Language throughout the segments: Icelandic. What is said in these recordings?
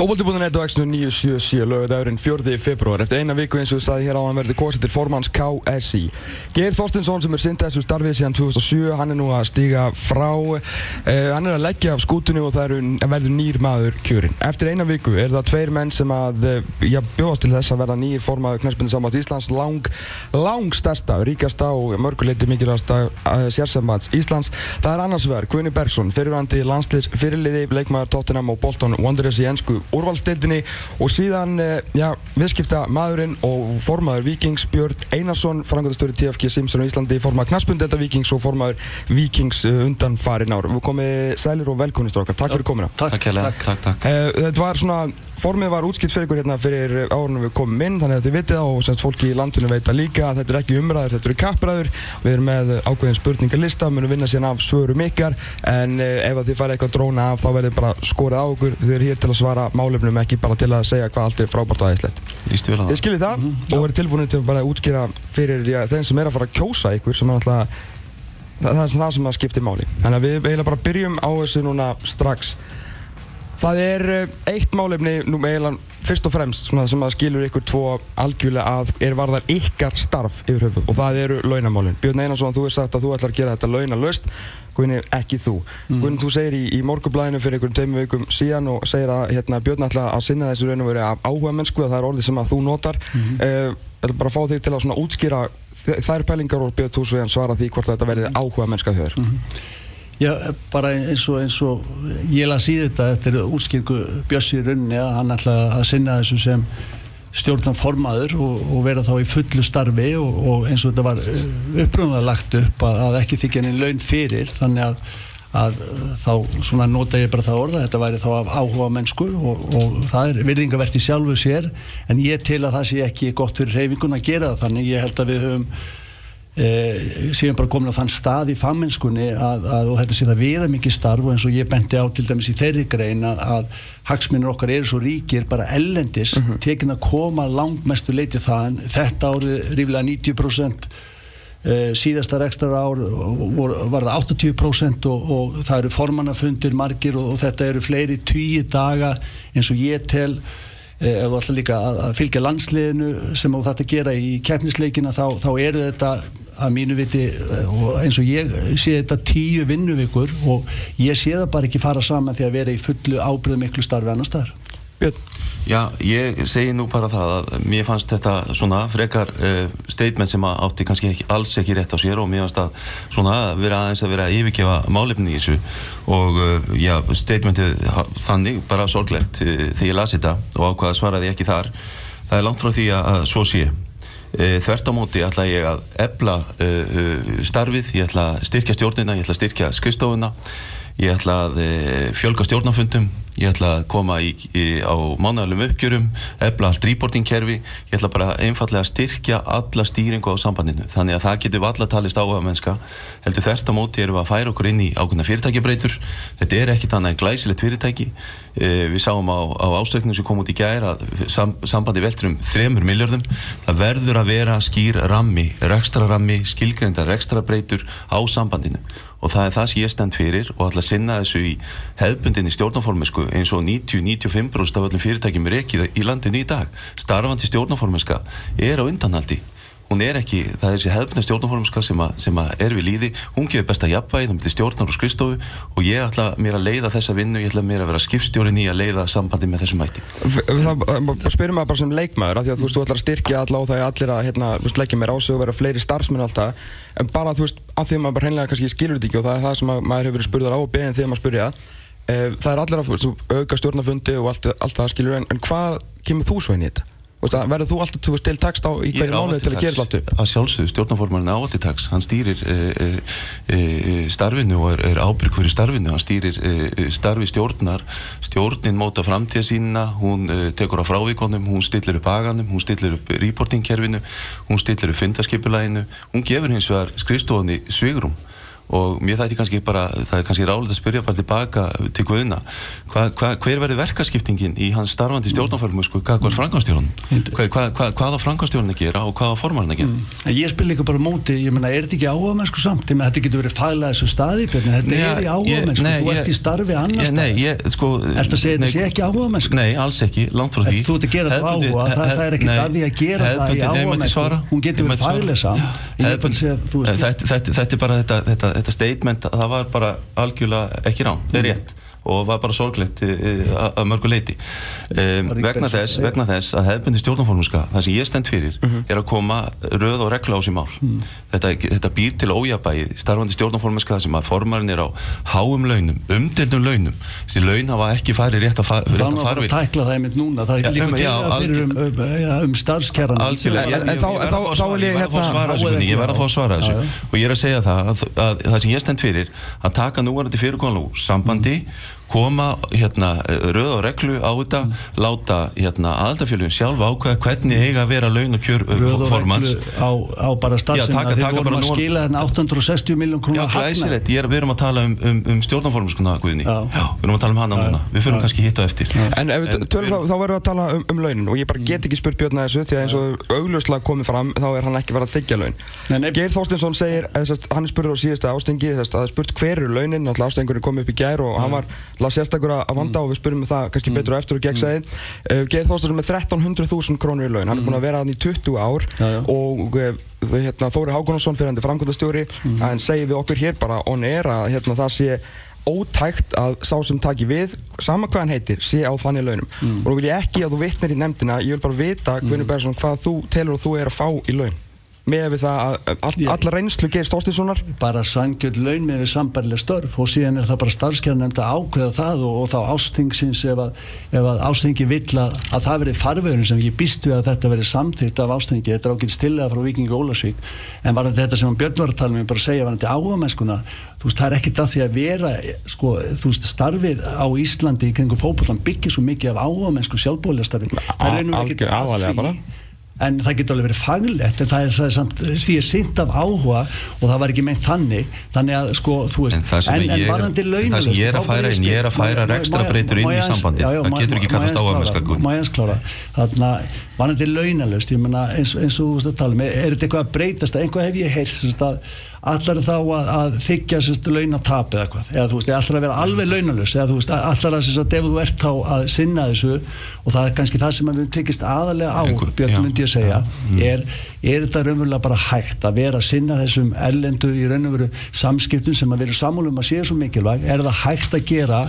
Fókbólti.net og X-nu 977 lögudagurinn 4. februar eftir eina viku eins og við sagði hér á hann verði kosið til formanns KSI Geir Þorstinsson sem er syndið þessu starfið síðan 2007 hann er nú að stíga frá uh, hann er að leggja af skútunni og það er verður nýr maður kjörin eftir eina viku er það tveir menn sem að já, bjóðast til þess að verða nýr formaður knæspinni samátt Íslands lang, lang stærsta, ríkasta og mörguleiti mikilvægasta uh, sérsambands Íslands. Það er annars verð Guðni Bergson fyrirvandi landsliðs fyrirliði leikmaður Tottenham og Bolton Wanderers í ennsku úrvalstildinni og síðan eh, já, viðskipta maðurinn og formaður Vikings Björn Einarsson, frangöndastöru TFG Simson í Íslandi, formaður Knaspundelta Vikings og formaður Vikings eh, undan farin ár. Við komum sælir og velkomnist okkar. Takk fyrir komina. Takk, takk, takk, takk. Uh, þetta var svona, formið var útskilt fyrir ykkur hérna fyrir árunum við komum inn, þannig að þið vitið það og semst fólki í landinu veit að líka að þetta er ekki umræður, þetta eru kappræður. Við erum með ákveðin spurningalista, munum vinna síðan af svörum ykkar, en uh, ef þið farið eitthvað dróna af þá verður bara skorið á okkur. Þið eru hér til að svara málefnum ekki bara til að segja hvað allt er frábært og aðeinslegt. Ístu vel að það. Þið skiljið það mm -hmm. og verið tilbúinir til að bara útskýra fyrir já, þeim sem er að fara að kjósa ykkur sem er alltaf það, það er það sem skiptir máli. Þannig að við eiginlega bara byrjum á þessu núna strax. Það er eh, eitt málefni nú eiginlega fyrst og fremst sem að skilur ykkur tvo algjörlega að er varðar ykkar starf yfir höfuð og það eru launamálinn. Björn Einarsson, þú hefði sagt að þú ætlar að gera þetta launalöst Guðni, ekki þú. Mm. Guðni, þú segir í, í morgublæðinu fyrir einhverjum teimu vikum síðan og segir að hérna, Björn ætla að sinna þessu raun og veri af áhuga mennsku og það er orðið sem að þú notar. Mm -hmm. uh, bara fá þig til að svona útskýra þær pælingar og Björn, svo svara því hvort þetta verði áhuga mennska höfður. Mm -hmm. Já, bara eins og, eins og ég laði síða þetta eftir útskýringu Björns í rauninni að hann ætla að sinna þessu sem stjórnan formaður og, og vera þá í fullu starfi og, og eins og þetta var uh, uppröðulega lagt upp að, að ekki þykja henni laun fyrir þannig að, að þá svona nota ég bara það orða þetta væri þá af áhuga mennsku og, og það er virðingavert í sjálfu sér en ég til að það sé ekki gott fyrir reyfingun að gera það þannig. Ég held að við höfum Eh, síðan bara komin á þann stað í famminskunni að, að þetta sé það viða mikið starf og eins og ég benti á til dæmis í þeirri grein að, að hagsminnur okkar eru svo ríkir bara ellendis mm -hmm. tekin að koma langmestu leiti það þetta árið rífilega 90% eh, síðastar ekstra ár var það 80% og, og það eru formannafundir margir og, og þetta eru fleiri tíu daga eins og ég tel ef þú ætla líka að fylgja landsliðinu sem þú þarf að gera í keppnisleikina þá, þá eru þetta að mínu viti eh, og eins og ég sé þetta tíu vinnuvikur og ég sé það bara ekki fara saman því að vera í fullu ábyrðu miklu starfi annar staðar. Björn Já, ég segi nú bara það að mér fannst þetta svona frekar uh, statement sem átti kannski ekki, alls ekki rétt á sér og mér fannst að svona vera aðeins að vera að yfirgefa málefni í þessu. Og uh, já, statementið þannig bara sorglegt uh, þegar ég lasi þetta og ákvaða svaraði ekki þar. Það er langt frá því að, að svo sé. Þvert á móti ætla ég að ebla starfið, ég ætla að styrkja stjórnina, ég ætla að styrkja skristofuna ég ætla að fjölga stjórnafundum ég ætla að koma í, í, á mánægulegum uppgjörum, efla allt reportingkerfi, ég ætla bara einfallega að styrkja alla stýringu á sambandinu. Þannig að það getur valla talist áhuga mennska heldur þert á móti erum við að færa okkur inn í ákveðna fyrirtækjabreitur þetta er ekkit annað en glæsilegt fyrirtæki. E, við sáum á, á ástöknum sem kom út í gæri að sam, sambandi veldur um 3 miljardum, það verður að vera skýr rammi, rekstra rammi skilgreyndar rekstra breitur á sambandinu og það er það sem ég stend fyrir og ætla að sinna þessu í hefbundinni stjórnaformisku eins og 90-95% af öllum fyrirtækjum er ekki í landinu í dag. Starfandi stjórnaformiska er á undanhaldi hún er ekki, það er þessi hefbundin stjórnaformiska sem, sem að er við líði hún gefur besta jafnvægi, það myndir stjórnar og skristofu og ég ætla mér að leiða þessa vinnu ég ætla mér að vera skipstjórin í að leiða sambandi með þessum mæti Það spyrir maður bara sem leikmaður, af því að þú veist, þú ætlar að styrkja alla og það er allir að hérna, leggja mér ásög og vera fleiri starfsmenn alltaf en bara þú veist, af því að maður hreinlega skilur þetta ekki og það er það sem maður hefur á spurja Eh, það er allir að auka stjórnafundi og allt, allt það skilur en, en hvað kemur þú svo inn í þetta? Verður þú alltaf til takst á í hverju mánuði til að gera allt upp? Að sjálfsögðu, stjórnaformarinn er í takst hann stýrir e, e, starfinu og er, er ábyrg fyrir starfinu. Hann stýrir e, starfi stjórnar. Stjórnin móta framtíða sína. Hún tekur á frávíkonum, hún stillir upp aganum, hún stillir upp reportingkerfinu. Hún stillir upp fintaskipulæginu hún gefur hins vegar skrifstofunni svigrum og mér þætti kannski bara, það er kannski rálega að spyrja bara tilbaka til Guðuna hva, hva, hver verður verkaskiptingin í hans starfandi stjórnarförmum, sko, hvað var hva, hvað á frangastjórn að gera og hvað á formarinn að gera? En ég spil líka bara móti, ég menna, er þetta ekki áhuga mennsku samt? Ég menna, þetta getur verið fæla þessu staði, Björn, þetta Nei, er í áhuga ég- mennsku, nei, þú ert ég- í starfi annars ég, sko Ertu að segja þetta sé ekki áhuga mennsku? Nei, alls ekki, langt frá því. þú ert að gera Hefðbundið- áhuga, það, það er þetta statement það var bara algjörlega ekki rán það er rétt og var bara sorglegt eh, að að mörgu leiti um, í vegna, þess, vegna þess að hefðbundi stjórnformuska það sem ég stend fyrir er að koma röð og regla á sér mál. Þetta, þetta býr til ójabægi starfandi stjórnformuska það sem að formarinn er á háum launum, umdeldum launum þessi laun hafa ekki farið rétt að, fa rétt Það er að nú að fara farfi að tækla það einmitt núna, það er líka til að fyrir um, um, um Algjörlega, En- þá- vil ég ég verð að fá að hérna- svara þessu verð að fá að svara þessu. Og ég er að segja það að, að, það sem ég stend fyrir að taka núvarandi fyrirkvæmlu úr sambandi koma hérna röð og reglu á þetta láta hérna aðaldafjölun sjálf ákveða hvernig eiga að vera laun og kjör Röð og formans reglu á, á bara Já, að þeir taka vorum að nú- skila þennan 860 miljón Já, krónar glæsilegt, ég er, við erum að tala um, um, um stjórnformskuna Guðni. Já. við erum að tala um hana núna, við fyrir kannski hitt á eftir. En ef við tölum þá, þá verðum við að tala um, um launin. Og ég bara get ekki spurt Björn að þessu því að eins og augljóslega komið fram þá er hann ekki verið að þykja laun. Geir Þorstinsson segir, sest, hann er spurður á síðasta ástingi þess, að það er spurt hver eru launin? Náttúrulega ástingurinn kom upp í gær og hann var lað sérstakur að vanda og við spurðum með það kannski betur og eftir og gegn segið uh, Geir Þorstinsson með 1300.000 krónur í laun. Hann er búin að vera hann í 20 ár Já, já. og uh, hérna, Þóri Hákonarsson fyrir hann framkvæmdastjóri hann segir við okkur hér bara on air að hérna, það sé ótækt að sá sem taki við sama hvað hann heitir, sé á þannig launum. Og nú vil ég ekki að þú vitnir í nefndina ég vil bara vita mm. Bergson, hvað þú telur að þú er að fá í laun með við það að all, alla reynslu Geir Þorstinssonar bara sangjöld laun með við sambarileg störf og síðan er það bara starfskjörnend að ákveða það og, og þá ástingsins ef að, ef að ástingi vill að, að það verið farvegurinn sem ég býst við að þetta verið samþýtt af ástingi, þetta er ákveð stilega frá Vikingi Ólasvík en var þetta sem Björn var að tala um, ég bara segja var þetta áhugamennskuna þú veist, það er ekkert að því að vera sko, þú veist, starfið á Íslandi í kringum fótbollan byggir svo mikið af áhugamennsku sjálfbóðlega starfi það ekkert algjör- að því. En það getur alveg verið faglegt en það er, það er samt því er sint af áhuga og það var ekki meint þannig þannig að sko þú veist En varðandi en það sem launalaust, ég er að færa er að færa rekstrarbreytur má- inn í sambandið. já, já, Það getur ekki kallast má ég aðeins áhugamennska, klára- Guðni. má ég aðeins klára þarna varðandi menna eins, og þú veist að tala um er þetta eitthvað að breytast eitthvað hef ég heilt að allar þá að, að þykja launatap eða hvað? Eða þú veist, allar að vera alveg launalust eða þú veist, allar að sérst, ef þú ert þá að sinna þessu og það er kannski það sem að við tekist aðalega á, Björn myndi ég segja Mm. er, er þetta raunverulega bara hægt að vera að sinna þessum erlendu í raun og veru samskiptum sem að vera sammálum að séu svo mikilvæg, er það hægt að gera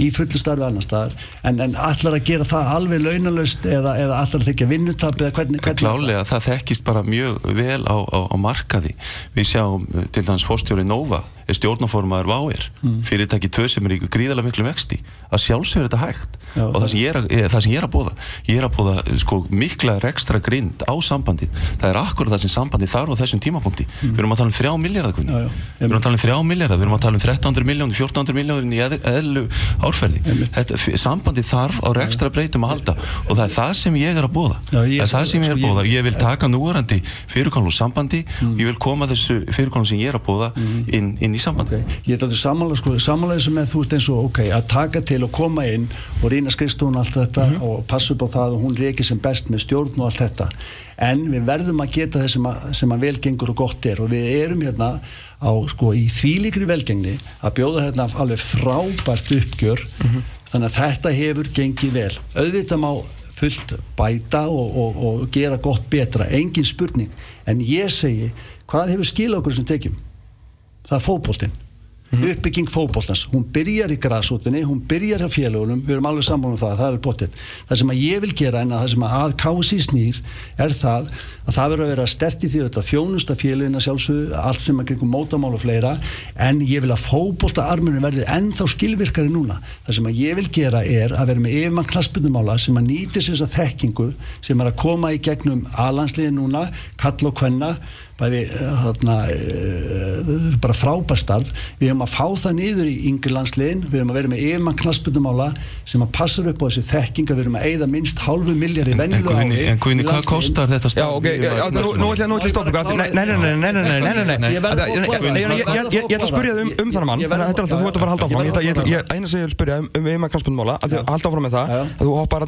í fullu starfi annar staðar? En, en allar að gera það alveg launalust eða, eða allar að þykja vinnutap eða hvernig, hvernig Klálega, það þekkist bara mjög vel á, á, á markaði. Við sjáum til dæmis fórstjóri Nova stjórnaformaður Váir, Mm. fyrirtæki tvö sem er í gríðarlega miklu vexti. Að sjálfsögur þetta hægt. Já, og það sem, ég er að, það sem ég er að bóða, ég er að bóða sko, mikla rekstra grind á sambandið. Það er akkurat það sem sambandið þarf á þessum tímapunkti. Við erum að tala um þrjá miljardar, Mm. Já, já. við erum að tala um þrjá miljardar, við erum að tala um 1300 miljónir, 1400 miljónir í eð- eðlu árferði. Þetta, sambandið þarf á rekstra breytum að halda og það er það sem ég er að bóða. Já, ég- það er það sem ég er sko, að ég- bóða. Ég vil taka núverandi fyrirkvæmlu sambandi, Mm. ég vil koma þessu fyrirkvæmlu sem ég er að bóða inn, inn í sambandi. Ég ætla að sammála, sko, þessu með þú veist eins og, ok, að taka til og koma inn og rýna skrifstofun og allt þetta Mhm. og passa upp á það og hún reykir sem best með stjórn og allt þetta. En við verðum að geta þess sem að, sem að velgengur og gott er. Og við erum hérna á, sko, í þvílikri velgengni að bjóða hérna alveg frábært uppgjör. Mhm. þannig að þetta hefur gengið vel. Auðvitað má fullt bæta og, og, og gera gott betra. Engin spurning, en ég segi hvað hefur skil okkur sem tekjum það er fótboltinn. Uppbygging fótboltans, hún byrjar í grasútinni hún byrjar hjá félagunum, við erum alveg saman um það, það er pottitt, það sem að ég vil gera en að það sem að að kási snýr er það að það verður að vera stert í því þetta þjónusta félagina sjálfsögðu allt sem að kringum mótamál og fleira. En ég vil að fótbolta armunum verði ennþá skilvirkari núna, það sem að ég vil gera er að vera með yfirmann knaspunumála sem að nýti sér þessa þekkingu sem er að koma í gegnum alansliði núna, kall og kvenna bæði þarna, uh, bara frábærstarf við höfum að fá það niður í yngri landsliðin. Við höfum að vera með yfirmann knaspunumála sem að passa upp á þessu þekkinga við höfum að eigða minst hálfu milljar í vennilu ári En Guðni, hvað kostar þetta Já, ok, nú ætla ég að stoppa Nei, nei, nei, nei, nei, nei, nei Ég ætla að spyrja þið um þannig mann. Þetta er alltaf, þú ert að fara að halda áfram. Eina sem ég vil spyrja um yfirmann knaspunumála að halda áfram með það. Að þú hoppar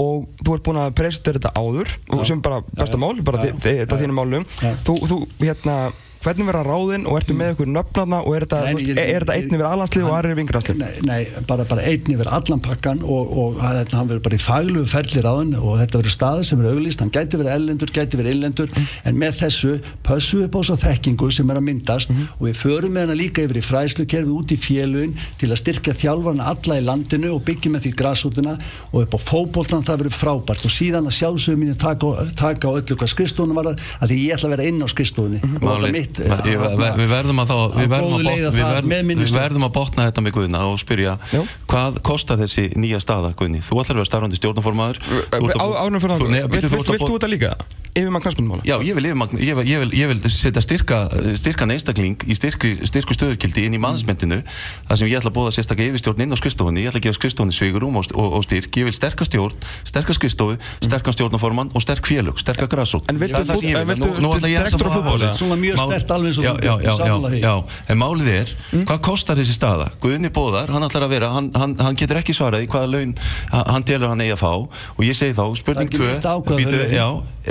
og þú ert búin að presentera þetta áður og sem bara besta mál, bara þetta þínum málum. Þú, hérna hvernig verða ráðinn og ertu með ykkur nöfnarna og er þetta, er, er einn yfir allanslið og aðri yfir vingranslið? Nei, nei, bara, bara einn yfir allan pakkan og, og hann verður bara í faglu ferli ráðinn og þetta verður staði sem er auglýst, hann gæti verið ellendur, gæti verið illendur mm. en með þessu pössu upp á svo þekkingu sem er að myndast mm. og við förum með hana líka yfir í fræslukerfið út í félun til að styrkja þjálfarna alla í landinu og byggja með því græsútuna og upp á fókbóltan það verður frábært og síðan að sjálfsögum mínu taka, taka á öllu hvað skrifstofunum var að því ég ætla að vera inn á skrifstofunni mm -hmm mitt ég, við verðum að, þá, við verðum að, botna, við verðum, við verðum að botna þetta með Guðna og spyrja Já. hvað kostar þessi nýja staða Guðni? Þú ætlar að vera starfandi stjórnformaður Ánum fyrir áður, vilt þú þetta líka? Yfirmann knastbundmála? Já, ég vil, ég vil, ég vil, ég vil setja styrka, styrkan einstakling í styrku, styrku stöðurkildi inn í mannsmyndinu þar sem ég ætla að bóða sérstaklega yfirstjórn inn á skristofunni, ég ætla að gefa skristofunni sveigurum og, og, og styrk, ég vil sterka stjórn, sterka skristofu, sterkan stjórnaformann og sterk félög, sterka græsótt. En viltu direktor á fútbóli? Svona mjög stert alveg svo já, já, já, já, en málið er, mm. hvað kostar þessi staða? Guðni Bóðar, hann ætlar að vera, hann, hann, hann getur ekki svaraði hvaða laun hann telur hann eigi að fá og ég segi þá, spurning 2,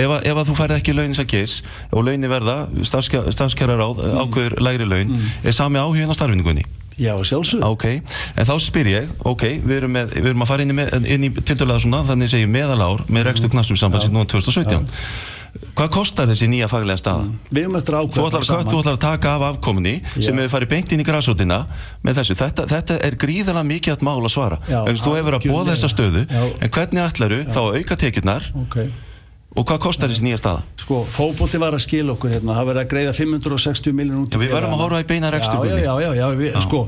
ef að þú færð ekki launin sem geis og launin verða, stafskjara ráð mm. ákveður lægri laun, mm. er sami áhugin á starfinningunni? Já, sjálfsög. Ok, en þá spyr ég, ok, við erum, með, við erum að fara inn í, inn í tildalega svona, þannig segjum meðalár með rekstur knastum sambandsinn núna 2017. Já. Hvað kostar þessi nýja faglega staða? Mm. Við erum eftir ákveð Þú ætlar, þú ætlar að taka af afkominni Já. sem hefur farið bengt inn í græsótina með þessu. Þetta, þetta er gríðalega mikið að mála svara. Já, þú hefur að bóða þessa stöðu, Já. en hvernig ætlaru þá auka tekjurnar okay. Og hvað kostar þessi nýja staða? Sko, fókbólti var að skila okkur hérna, það verið að greiða 560 miljónur út. Við verðum að horfa í beina rekstur. Já, já, já, við, já. sko,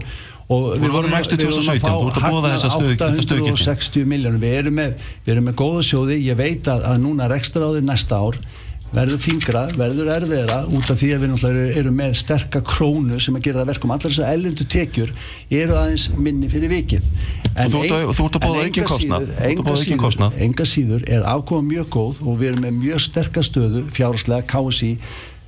og við, vorum rekstur 2017, þú ert að bóða þessa stöðu. 860 miljónur, við erum með, við erum með góða sjóði, ég veit að, að núna því næsta ár verður þingra, verður erfiðra út af því að við náttúrulega erum með sterkar krónu sem að gera það verkum. Allar þessar ellendu tekjur eru aðeins minni fyrir vikið. En þú ert að bóða ekki kostnað. Enga síður er afkoma mjög góð og við erum með mjög sterkar stöðu fjárháslega KSI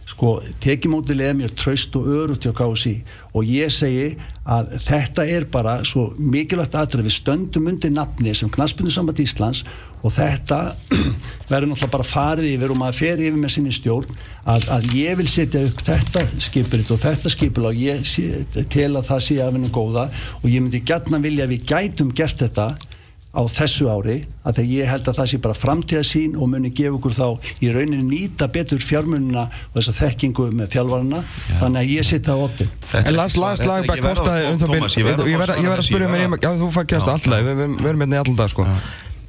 sko tekimótilega er mjög traust og örugt hjá KSI og ég segi að þetta er bara svo mikilvægt aðrið við stöndum undir nafni sem Knaspunnsamband Íslands og þetta verður náttúrulega bara farið yfir og maður fer yfir með sinni stjórn að, að ég vil setja upp þetta skipirit og þetta skipil og ég tel að það sé af hennu góða og ég myndi gætna vilja að við gætum gert þetta á þessu ári að þegar ég held að það sé bara framtíðasín og muni gefa okkur þá í rauninni nýta betur fjármununa og þessa þekkingu með þjálfarna Já. þannig að ég sitta á optin En Lars Lagerbæk kostaði um það ég verði að spyrja mér, já þú fær kjast alltaf, við verðum hérna í allan dag sko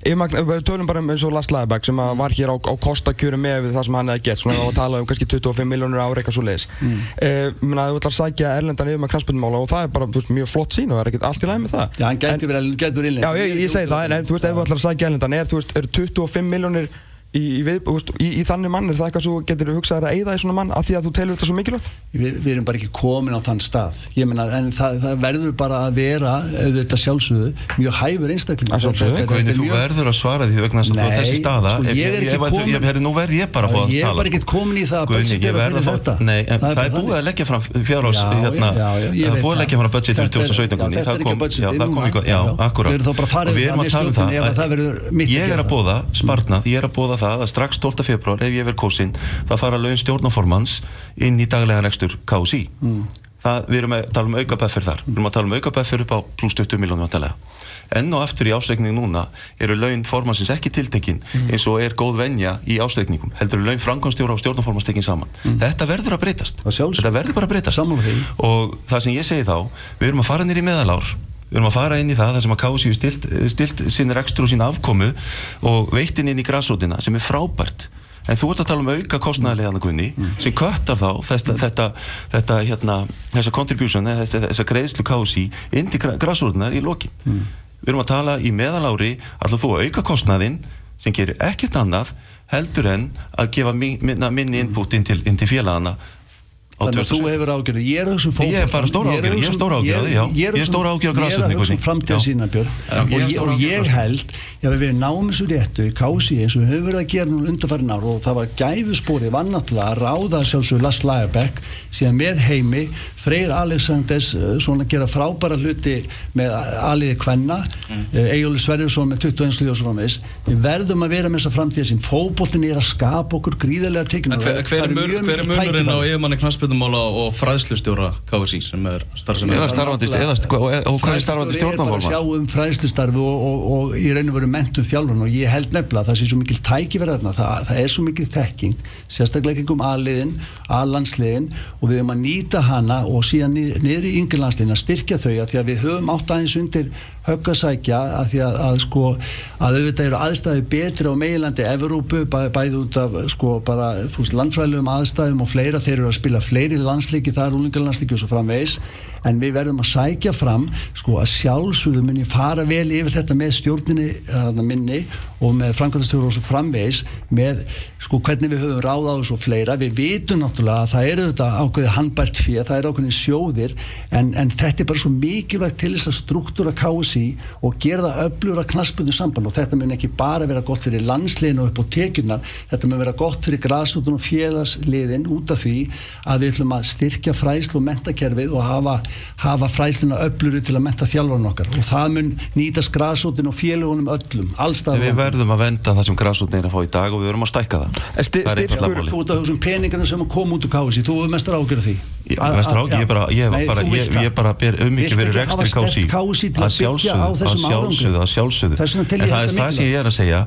Við tölum bara um eins og Lars Lagerbæk sem var hér á, á kostakjöru með það sem hann hefði gett svona og talaði um kannski 25 miljónur ári eitthvað svo leiðis mm. menna þú ætlar að sækja Erlendan yfir með kransbundmála og það er bara veist, mjög flott sín og það er ekkert allt í læg með það. Já, hann getur verið innlegg Já, ég, ég segi það, en þú veist, ef þú ætlar að sækja Erlendan er, er 25 miljónir í, í, við, í, í þannig mann er það eitthvað svo getur þú hugsað að eigða í svona mann af því að þú telur þetta svo mikilvægt? Við, við erum bara ekki komin á þann stað. Meina, en það, það verður bara að vera auðvitað sjálfsögðu mjög hæfur einstakling Þú verður að svara því vegna þess að þessi staða. sko, ég er ekki komin nú verð ég bara að fá að tala Ég er bara ekki komin í það Það er búið að leggja fram fjárhás hérna, það er búið að leggja fram 2017 það kom ekki, já, akkurát og við erum að tala um það. Ég er að bóða spartnað, ég er að bóða það að strax 12. februar ef ég verð kósinn það fara laun stjórnaformans inn í daglega rekstur KSI mm. það, við erum að tala um auka beffir þar við erum að tala um auka beffir upp á pluss 20 miljónum enn og aftur í ásreikning núna eru laun formansins ekki tiltekinn mm. eins og er góð venja í ásreikningum heldur laun framkvæmstjóra og stjórnaformans tekinn saman mm. þetta verður að breytast þetta verður bara að breytast Samlega. og það sem ég segi þá við erum að fara nýri meðalár við erum að fara inn í það þar sem að KSI stilt, stilt sinni rekstur og sín afkomu og veitin inn í græsrótina sem er frábært en þú ert að tala um auka kostnæðilega Gunni, mm. sem köttar þá þetta, þetta, þetta hérna, þessa contribution, þessa, þessa greiðslu KSI inn til græsrótinar í lokin mm. við erum að tala í meðalári alltaf þú auka kostnæðin sem gerir ekkert annað heldur en að gefa mi- minna, minni input inn til, til félagana Þannig að þú 2007. hefur ágjörðu, ég er að hugsa um fótbolta Ég er bara stóra ágjörð, ég er stóra ágjörð, já. Ég er stóra ágjörð á Ég er að grasrótinni, hugsa um Guðni. framtíða sína Björn og ég stóra held ef við náum þessu réttu kási eins og við höfum verið að gera núna undarfærin ár og það var gæfuspórið var náttúrulega að ráða sjálfsögur Lars Lagerbeck síðan með heimi Freyr Alexanders eh, svona gera frábæra hluti með aliði Kvenna. Mm. Egil Sverjursson með 21 slíð og svo framvegis. Við verðum að vera með þessa framtíða sem fótboltin er að skapa okkur gríðarlega En hver, hver, er mun, hver er munurinn á yfirmanni knastbyrnumála og fræðslustjóra KSI sem er starfsemi Eða starfandi, eða, og, og hvað er starfandi Fræðslustöður er bara að sjá stjórnmálmann? um fræðslustarfi og, og, og í raun og veru mentu þjálfun og ég held nefnilega að það sé svo mikil tækifæri þarna, það, það er svo mikil þekking sérstaklega ekki um aðliðin aðlandsliðin og við höfum að nýta hana og síðan ni- niður í yngirlandsliðin að styrkja þau að því að við höfum átt aðeins undir höggasækja að því að, að sko að auðvitað eru aðstæði betri á meilandi Evrópu, bæ, bæði út af sko bara, þú veist, landfræðilegum aðstæðum og fleira, þeir eru að spila fleiri landsliki þar, úlingarlandsliki og svo framvegis. En við verðum að sækja fram sko að sjálfsögðu ég fara vel yfir þetta með stjórninni að minni og með framkvæmstjóru og svo framvegis með sko hvernig við höfum ráða á þessu og fleira, við vitum náttúrulega að það eru þetta ákveðið handbært fyrir, það eru ákveðið sjóðir en, en þetta er bara svo mikilvægt til þess að struktúra KSI og gera það öflur að knaspunni samband og þetta mun ekki bara vera gott fyrir landsliðinu og upp á tekjurnar, þetta mun vera gott fyrir grásútun og félagsliðin út af því að við ætlum að styrkja fræslu og mentakerfið og hafa, hafa fræsluna öfluri til að menta þjálfarinn okkar og það mun nýtast grásútun og félagunum öllum, allstað Við verðum að venda það sem græsútin er að fá í dag og við verðum að stækka það er styrkur- Þú málið. ert að hugsa um peningarna sem kom út úr KSI Þú hefur mestar ágjörð því Ég- ég já. bara- ég var Nei, bara- ég- ég bara ber fyrir ekki rekstri KSI? KSI til Að að byggja á þessum að sjálfsögðu, að sjálfsögðu. En það er það sem ég er að segja.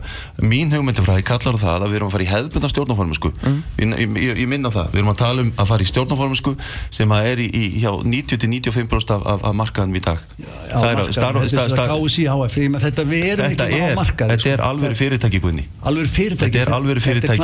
Mín hugmyndafræði kallar það að við erum að fara í hefðbundna stjórnaformisku Mm. ég, ég, ég minna það, við erum að tala um að fara í stjórnaformisku sem að er í, í hjá 90-95% af, af, af markaðanum í dag. Já, Það er starfa- þetta er Þetta er, er alveg fyrirtæki fyrirtæki Þetta er alveg fyrirtæki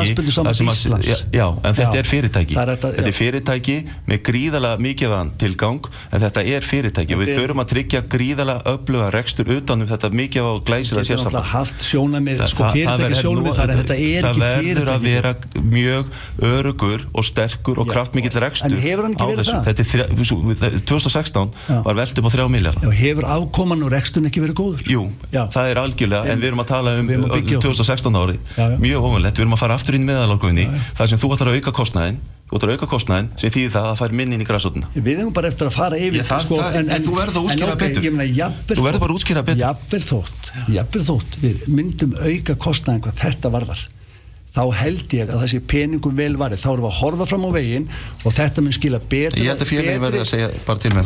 Þetta er fyrirtæki. Þetta- er fyrirtæki með gríðalega mikilvægan tilgang en þetta er fyrirtæki. Við þurfum að tryggja gríðalega öfluga rekstur utan um þetta mikilvæga og glæsilega Þetta er náttúrulega haft sjónamið sko það fyrirtæki sjónamið þar en þetta er það ekki verður að fyrirtæki vera mjög örugur og sterkur og Já, kraftmikill rekstur en hefur hann ekki á verið þessu. það? Þetta er þrjá- svo- 2016 Já. var velt upp á 3 miljardar Já, hefur afkoman og reksturinn ekki verið góður Jú, Já. það er algjörlega, en við erum að tala um Við erum að byggja á því. 2016 ári, mjög óvanlegt, við erum að fara aftur inn meðalálguðinni, þar sem þú ætlar að auka kostnæðin, þú ætlar að auka kostnæðin, sem þýðir það að það fær minni inn í græsóttina. Við hefum bara eftir að fara yfir Ég, það- það- en þú verður að útskýra en ok, betur. jafnvel Þú verður bara útskýra betur. Jafnvel þótt, þótt Við myndum auka kostnaðin hvað þetta varðar þá held ég að þessi peningum vel varði þá erum við að horfa fram á veginn og þetta mun skila betri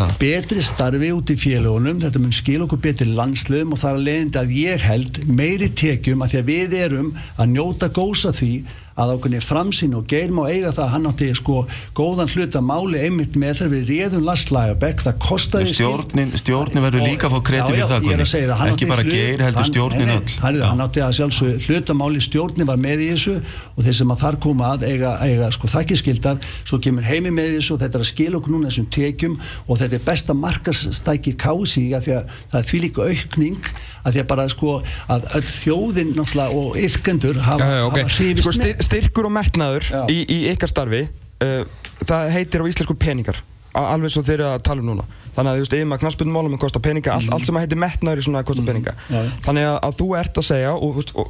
það. betri starfi út í félagunum þetta mun skila okkur betri landsliðum og það er leiðindi að ég held meiri tekjum að því að við erum að njóta gósa því að ákveðni framsýn og geir má eiga það að hann átti sko góðan hluta máli einmitt með þegar við réðum lastlægabekk það kostaði Stjórnin- stjórnin verður líka að fá kredit fyrir það, það, Ekki bara hlut- Geir, heldur stjórnin öll. hann, hann átti að sjálfsög hlutamáli stjórnin var með í þessu og þeir sem að þar koma að eiga, eiga sko þakkiskildar svo kemur heimi með þessu og þetta er að skila okkur núna þessum tekjum og þetta er besta markastæki kási að því að það er því líka aukning að því að bara sko að öll þjóðin náttúrulega og yfkendur hafa, Já, já, ok. hafa hrifist Sko styr, styrkur og metnaður í, í ykkar starfi uh, það heitir á íslensku peningar alveg svo þeir eru að tala um núna þannig að þú veist, yfirmaður knastbundmálum er kosta peninga allt, allt sem að heitir metnaður er svona að kosta peninga. Mhm. Já. þannig að, að þú ert að segja og, og, og,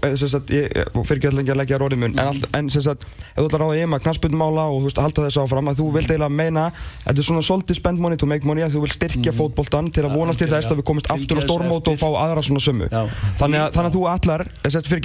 ég- og fyrir ekki allir að leggja róðið mun en, all, en sem sagt, ef þú ætlar að ráða yfirmaður knastbundmála og þú veist, halda þessu áfram að þú vilt eiginlega meina þetta er svona svolítið spend money to make money að þú vilt styrkja fótboltan til að Mhm. Vonast til þess að við komist aftur á stórmót og fá aðra svona sömu. Þannig að, þannig að þú allar, þess að fyrir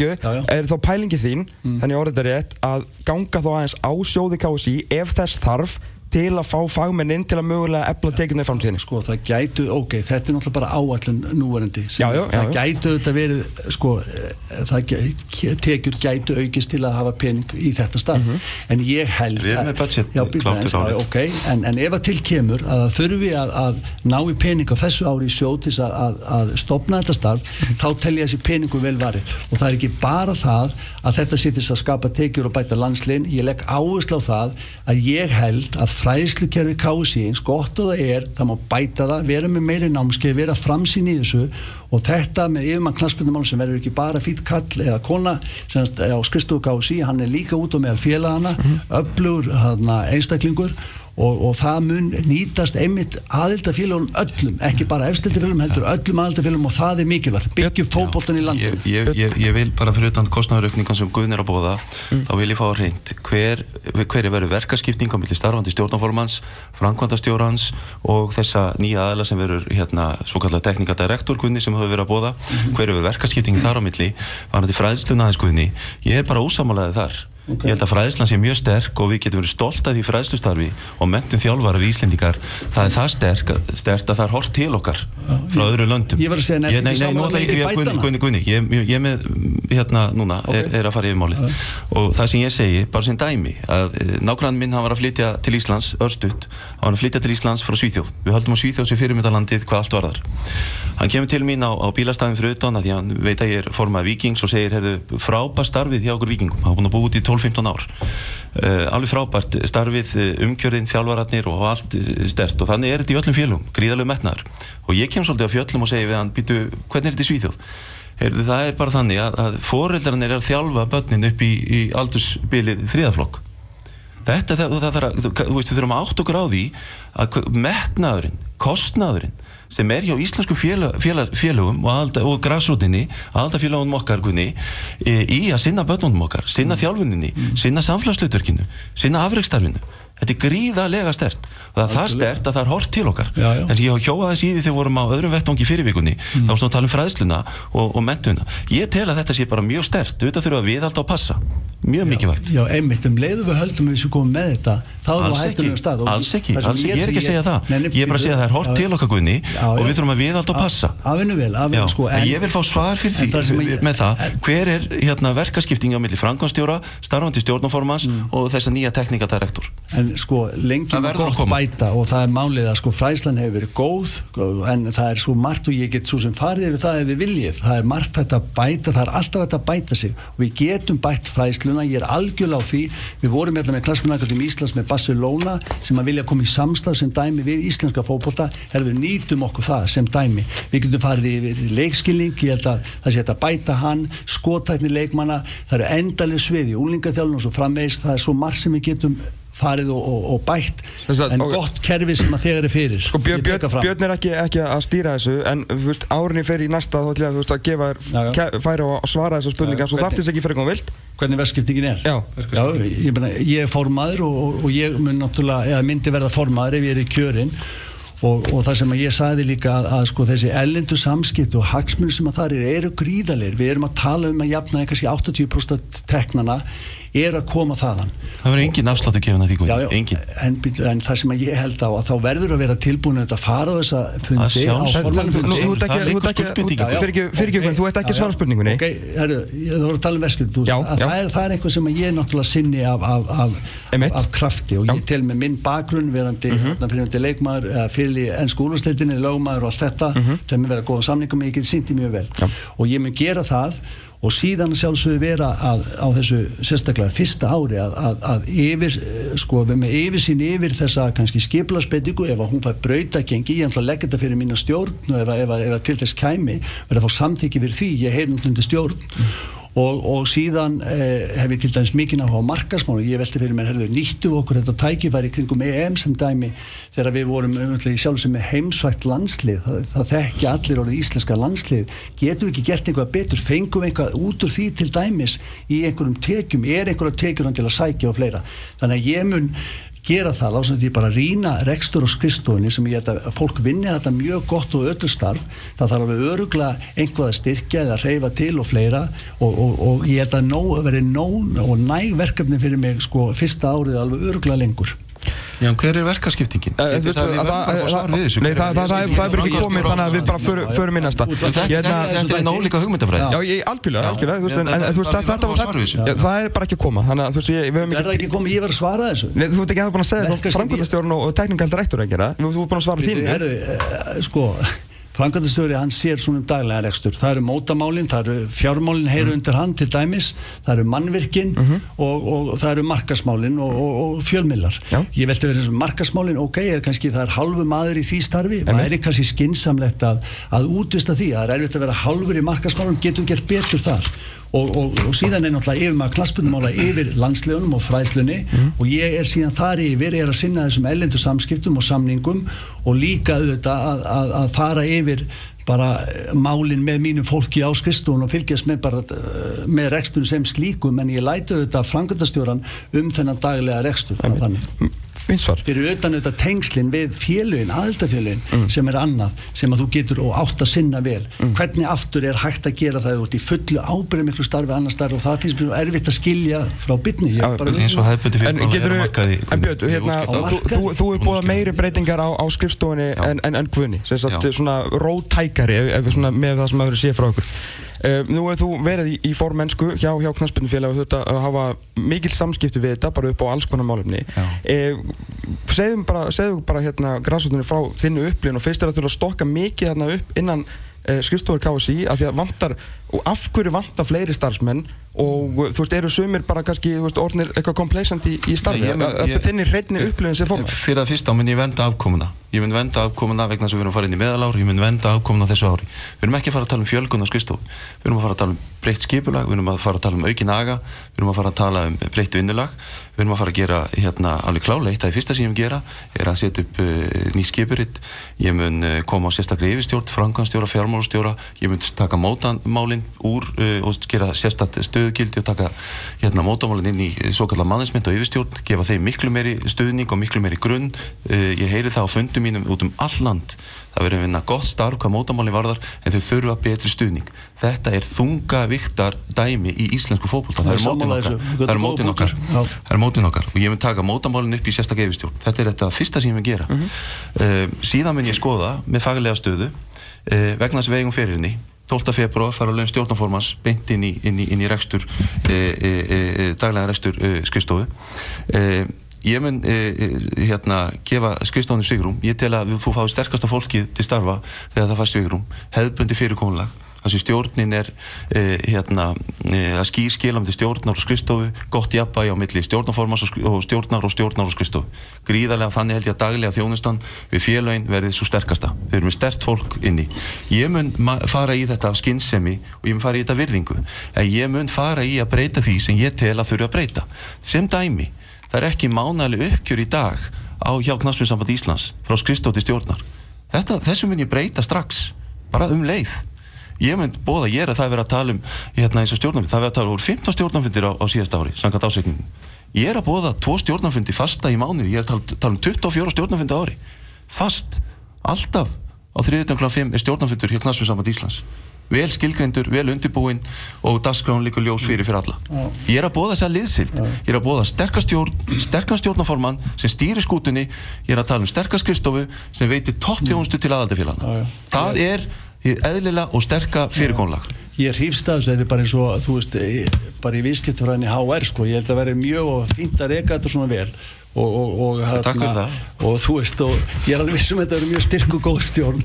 Þá þá til að fá fagmenn inn til að mögulega efla tekjuna í framtíðinni. Sko það gætu, ok, þetta er náttúrulega bara áallin núverandi Já, já, það já. gætu þetta verið sko, eh, það tekjur gætu aukist til að hafa pening í þetta starf. En ég held Við erum með budget ok, en, en ef að til kemur að það þurfi að, að ná í pening á þessu ári í sjóð til að, að, að stopna þetta starf þá tel ég þessi peningu vel varið. Og það er ekki bara það að þetta sé til þess að skapa tekjur og bæta landsliðin ég legg áherslu á það að ég held að fræðslukerfi KSI eins gott og það er, það má bæta það vera með meiri námskeið, vera framsýn í þessu og þetta með yfirmann knastbundumál sem verður ekki bara fýtt kall eða kona semst á skristofu KSI, hann er líka út og meðal félagana, -hmm. öflugur einstaklingur og, og það mun nýtast einmitt aðildafélagum öllum, ekki bara efstildafélagum heldur öllum aðildafélagum og það er mikilvægt. Byggjum fókbóltan í landinu. ég, ég, ég vil bara fyrir utan kostnæðaraukningan sem Guðnir á bóða, mm. þá vil ég fá að reynd hver, hver er verið verkaskipting á milli starfandi stjórnaformans, frankvandastjórans og þessa nýja aðila sem verður hérna svo kallar teknikadirektor Guðni sem hefur verið að bóða, mm. hver er verið verkaskipting þar á milli, var þetta fræðsluna aðeins Guðni, ég er bara þar Okay. Ég held að fræðslan sé mjög sterk og við getum verið stolt að því fræðslustarfi og mentum þjálfara við Íslendingar. Það er það sterk, sterkt að það er hort til okkar frá öðru löndum. Ég var að segja nefnir ekki saman að leika í bætana? Gunni, Gunni, ég, ég með hérna núna okay. er, er að fara yfir máli uh. og það sem ég segi, bara sem dæmi að eh, nákvæmlega minn hann var að flytja til Íslands örstuðt, hann var að flytja til Íslands frá Svíþjóð. Við höldum á Svíþjóð sem fyrirmyndalandið hvað allt var þar. Hann kemur til mín á, á bílastæðin fyrir utan að hann veit að ég er formað vikings og segir, heyrðu, frábært starfið hjá okkur vikingum, hann búið út í 12-15 ár. Uh, alveg frábært starfið, eh, umkjörðin, þjálfararnir og allt stert og þannig er þetta í öllum fjölum, gríðalegu metnar og ég kem svolítið á fjöllum og segi við hann, býtu, hvernig er þetta í Svíþjóð? Heyrðu, það er bara þannig að, að foreldrarnir er að þjálfa börnin upp í, í aldursbilið þriðaflokk þetta, það, það, það, þú veist, við þurfum að átt okkur á því að metnaðurinn, kostnaðurinn sem er hjá íslensku félag, félag, félagum og, og græsrútinni, aldarfélagunum okkar kunni, e, í að sinna börnunum okkar, sinna mm. þjálfuninni, mm. sinna samfélagslauturkinu, sinna afreikstarfinu. Þetta er gríðarlega stert og það er það stert að það er hort til okkar. Já, já. en ég hjóða þess í því þegar við vorum á öðrum vettvangi fyrirvíkunni, mm. þá erum við að tala um fræðsluna og, og mentuna. Ég tel að þetta sé bara mjög stert, auðvitað þurfum við alltaf að passa. Mjög mikilvægt. Já, einmitt. Um leiðu við höldum við sem komum með þetta, þá er hættum við stað. Alls ekki, alls ekki, ég er ekki að segja það. Nei, ég er bara að segja að það er hort til okkar guðni og við þurfum að við alltaf að passa. Vel, afinu sko. Og lengi maður gott bæta og það er málið að sko fræslan hefur verið góð en það er svo margt og ég get svo sem farið yfir það ef við viljið, það er margt þetta bæta, það er alltaf þetta bæta sig. Og við getum bætt fræsluna, ég er algjörlega á því. Við vorum hérna með klassmennakallum Íslands með Barcelona sem að vilja koma í samstað sem dæmi við íslenska fókbólta herðu nýtum okkur það sem dæmi. Við getum farið yfir leikskilning ég held að það sé þetta bæta hann skotækni leikmanna, það eru endaleg sviði, úlingaþjálun og svo frammeist það er svo marg sem við getum farið og, og, og bætt Þess en okay. gott kerfi sem að þegar er fyrir. Sko, Björn, Björn, Björn er ekki, ekki að stýra þessu en veist, árinni fer í næsta þá ætlum ég að, að gefa þér færi og svara þessu spurninga svo þarf þess ekki fyrir eitthvað vilt. hvernig verðskiptingin er? Já. Já, ég, mena, ég er formaður og, og ég mun myndi verða formaður ef ég er í kjörin. Og, og það sem ég sagði líka að, að sko, þessi ellendu samskipt og hagsmunni sem að það er eru gríðalegir. Við erum að tala um að jafna kannski 80% teknana er að koma þaðan. Það verður engin afsláttu gefin að því já, já, en, en það sem ég held á að þá verður að vera tilbúin að fara á þessa fundi á formanfundi þú ert ekki að svara spurningunni þú voru að tala um verskund það er eitthvað sem ég náttúrulega sinni af krafti og ég tel með minn bakgrunn verandi mhm. fyrirhundi leikmaður fyrir enn skólasteildinni, lögmaður og allt þetta mhm. það mun vera góða samningum, ég get sýndi mjög vel. Og ég mun gera það og síðan sjálfsögur vera að, á þessu sérstaklega fyrsta ári að, að, að yfir, sko, með yfir sín yfir þessa kannski skiplarsbeitingu ef hún fær brautakengi, ég ætla að leggja þetta fyrir mína stjórn og ef, ef til þess kæmi verða að fá samþykki fyrir því, ég heyr náttúrulega stjórn. mm og, og síðan eh, hef ég til dæmis mikið náttúrulega á markasmánu ég velti fyrir mér, herðu, nýttu okkur þetta tækifæri kringum EM sem dæmi þegar við vorum umhverfið sjálf sem er heimsvægt landslið, það, það þekki allir orðið íslenska landslið, getum við ekki gert einhvað betur, fengum einhvað út úr því til dæmis í einhverjum tekjum? Er einhverjum tekjum til að sækja og fleira? Þannig að ég mun gera það á sem því bara rína rekstur og skristofunni sem ég held að fólk vinni þetta mjög gott og öllu starf. Það þarf alveg öruglega einhvað að styrkja eða reyfa til og fleira og, og, og ég held að nó, veri nón og næg verkefni fyrir mig sko fyrsta árið alveg öruglega lengur Já, hver er verkaskiptingin? Uh, það, það, nei, það, það er bara ekki komið þannig að við bara förum í næsta Þetta er nálíka hugmyndafræð Já, ég, algjörlega, algjörlega það er bara ekki að koma Það er ekki að koma, ég var að svara þessu Þú ert ekki að búin að segja framkvæmastjórn og tekningaldirektor Þú ert búin að svara þín Sko Frangatastjóri hann sér svona um daglega rekstur. Það eru mótamálinn, það eru fjármálinn heyru mm. undir hann til dæmis, það eru mannvirkinn mm -hmm. og, og það eru markasmálinn og, og, og fjölmillar ég veldi verið markasmálinn, ok, er kannski það er halvu maður í því starfi, það er kannski skinsamlegt að, að útvista því það er erfitt að vera halvur í markasmálinn, getum gert betur þar og, og, og síðan er náttúrulega yfir maður knaspunumála yfir landslegunum og fræðslunni. Mm. og ég er síðan þar yfir er að sinna þessum ellendu samskiptum og samningum og líka auðvitað að, að, að fara yfir bara málinn með mínu fólki á skristun og fylgjast með bara með rekstur sem slíkum. En ég lætu auðvitað frangöndastjóran um þennan daglega rekstur þannig Vinsvar. fyrir utan auðvitað tengslinn við félugin, aðeltafélugin mm. sem er annað sem að þú getur og átt að sinna vel. Mm. hvernig aftur er hægt að gera það? Út í fullu ábyrðum miklu starfi annar starfi og það finnst mér erfitt að skilja frá bytni eins og hefðbundi fyrir en getur þú, en Björn, hérna, þú hefur búið meiri breytingar á, á skrifstofunni en, en, en Guðni, svona rótækari með það sem að vera séð frá okkur nú hefur þú verið í, í formennsku hjá, hjá Knastbyrnufélag og þetta að hafa mikil samskipti við þetta bara upp á alls konar málumni. Uh, segðum bara, segðum bara hérna græsvöldunni frá þinnu upplifin og fyrst er að þú þurfa að stokka mikið hérna upp innan uh, skrifstofur KSI af því að vantar, og af hverju vantar fleiri starfsmenn? Og þú veist, eru sumir bara kannski, veist, orðnir eitthvað complacent í, í starfi, þinni hreitni upplifin sem forman? Fyrir það fyrsta mun ég venda afkomuna. Ég mun venda afkomuna vegna sem við erum að fara inn í meðalár. Ég mun venda afkomuna þessu ári. Við erum ekki að fara að tala um fjölgun á skristof við erum að fara að tala um breytt skipulag. Við erum að fara að tala um aukin aga. Við erum að fara að tala um breytt vinnulag. Við erum að fara að gera hérna alveg kláleitt það er fyrsta sem ég mun gera er að setja upp uh, ný skipuritt ég mun uh, koma á sérstaklega yfirstjórn, mótamálinn úr uh, og gera sérstaklega stöðugildi og taka hérna mótamálinn inn í svo kallar mannismynd og yfirstjórn, gefa þeim miklu meiri stöðning og miklu meiri grunn. Ég heyri það á fundum mínum út um all land. Það verður að vinna gott starf hvað mótamáli varðar en þau þurfa betri stuðning. Þetta er þunga viktar dæmi í íslensku fókbólta það er mótin okkar. það er mótin okkar. Og ég mun taka mótamálin upp í sérstaklega yfirstjórn. Þetta er þetta fyrsta sem ég mun gera. Mm -hmm. uh, síðan mun ég skoða með faglega stöðu uh, vegna þess vegum feririnni 12. februar fara laun stjórnformans beint inn í, inn í, inn í rekstur e, e, e, daglega rekstur skrifstofu. Ég mun e, e, hérna gefa skrifstofnum svigrum ég tel að þú fái sterkasta fólkið til starfa þegar það fær svigrum hefðbundi fyrirkomulag þannig að stjórnin er e, hérna að skýr skilamdi stjórnar og skrifstofu gott jafnbægi á milli stjórnarformans og stjórnar og stjórnar og skrifstofu. Gríðarlega þannig held ég að daglega þjónustan við félagin verið svo sterkasta. Við erum með stert fólk inni. Ég mun fara í þetta af skinnsemi og ég mun fara í þetta virðingu. En ég mun fara í að breyta því sem ég tel að þurfa að breyta. Sem dæmi það er ekki mánæli uppgjör í dag á hjá Knastfjörnssamband Íslands frá Kristóti stjórnar. Þetta, þessu mun ég breyta strax bara um leið ég mun bóða, ég er að það vera að tala um hérna eins og stjórnarfund, það vera að tala um 15 stjórnarfundir á, á síðast ári, samkvæmt ásveikningum ég er að bóða tvo stjórnarfundi fasta í mánu ég er að tala, tala um 24 stjórnarfundi ári. Fast, alltaf. Á 3.5 er stjórnarfundur hjá Knastfjörnssamband Íslands. Vel skilgreindur, vel undirbúinn og dasgrán líka ljós fyrir fyrir alla. Ég er að bóða þess að liðsild ég er að bóða sterkastjórn sterkastjórnaformann sem stýrir skútunni. Ég er að tala um sterkastkristofu sem veitir topptjónustu til aðaldafélagana það er eðlilega og sterka fyrirgónlag Ég er hýfstafs, þetta er bara eins og þú veist, bara í vískiptfræðinni HR sko, ég held að vera mjög fínt að reyka þetta svona vel. Og, og, og, hérna, og þú veist og ég er alveg vissum að þetta eru mjög styrk og góð stjórn.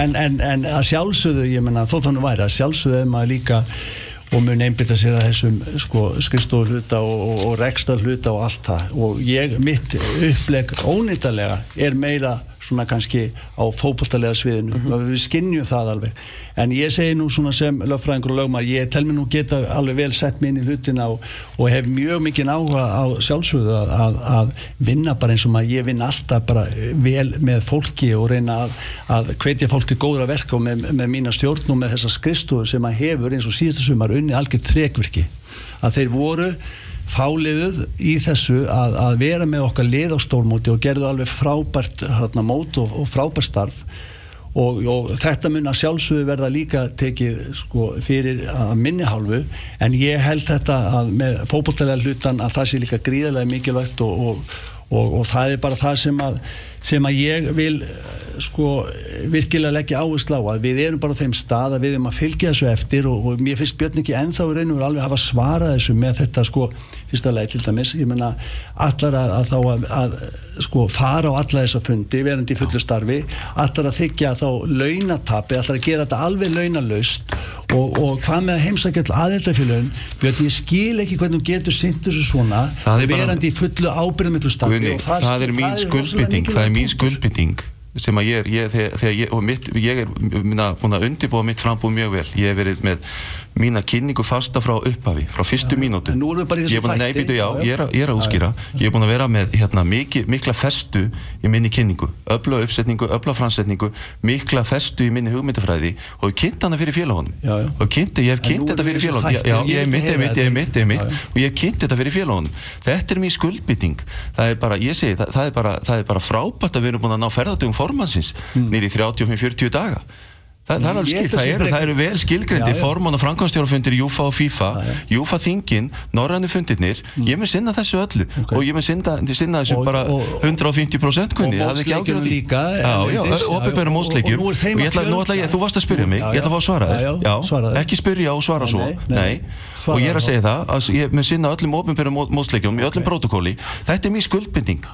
En, en, en að sjálfsögðu ég menna þó þannig væri að sjálfsögðu er maður líka og mun einbita sér að þessum sko, skristofu hluta og, og rekstar hluta og allt það. Og ég, mitt uppleg ónýttalega er meira svona kannski á fókbaltalega sviðinu. Mm -hmm. við skinnjum það alveg. En ég segi nú svona sem lögfræðingur og lögmar ég tel mér nú geta alveg vel sett mér inn í hlutina og, og hef mjög mikið áhuga á sjálfsögðu að, að, að vinna bara eins og maður ég vinn alltaf bara vel með fólki og reyna að, að hvetja fólk til góðra verka og með, með mína stjórn og með þessa skristofu sem maður hefur eins og síðasta sumar unni algjört þrekvirki. Að þeir voru fáliðuð í þessu að, að vera með okkar lið á stórmóti og gerðu alveg frábært hérna, mót og, og frábært starf. Og, og þetta mun að sjálfsögðu verða líka tekið sko, fyrir að minni hálfu. En ég held þetta að með fókbóltælega hlutan að það sé líka gríðarlega mikilvægt og, og það er bara það sem að sem að ég vil sko virkilega leggja áherslu á að við erum bara á þeim stað að við erum að fylgja þessu eftir og, og mér finnst Björn ekki ennþá í raun og alveg hafa svarað þessu með þetta sko fyrsta leið til dæmis, ég menna allar að, að þá að, að sko fara á alla þessa fundi, verandi í fullu starfi allar að þykja þá launatapi, allar að gera þetta alveg launalaust og, og hvað með að heimsækja all aðeldafélagin, Björn ég skil ekki hvernig þú getur sint þessu svona verandi í fullu ábyrðum ykkur starfi Guðni, það, það er mín skuldbytting sem að ég er, ég, þegar, þegar ég, og mitt, ég er minna, búin að undirbúa mitt frambúð mjög vel, ég hef verið með mína kynningu fasta frá upphafi, frá fyrstu ja, mínútu. ég er búin að neybitu, já, ég er, ég er að úskýra ég er búin að vera með hérna, mikil, mikla festu í minni kynningu. Öfla uppsetningu, öfla fransetningu mikla festu í minni hugmyndafræði. Og ég kynnt hana fyrir félagunum og kynnt, ég hef kynnt þetta fyrir félagunum já, ég hef mitt, ég hef mitt, ég hef mitt, ég hef mitt og ég hef kynnt þetta fyrir félagunum þetta er mér skuldbytting það er bara, ég segi, það, það er bara, það er bara frábært að við erum búin að ná ferðardögum formansins mm. nýri 35-40 daga Það, það, er skil, það, eru, það eru vel skilgrendi forman og framkvæmstjórafundir í Júfa og FIFA. Júfa þingin, norrannu fundirnir. Mm. ég mun sinna þessu öllu. Okay. og ég mun sinna, sinna þessu og, bara og, 150% kunni, það er ekki ágjörð því. líka, ofinbærum mósleikjum og ég ætla, ég, þú varst að spyrja mig. Ég ætla að fá að svara þér. Ekki spyrja og svara svo. nei, og ég er að segja það að ég mun sinna öllum ofinbærum mósleikjum í öllum protokóli þetta er mjög skuldbinding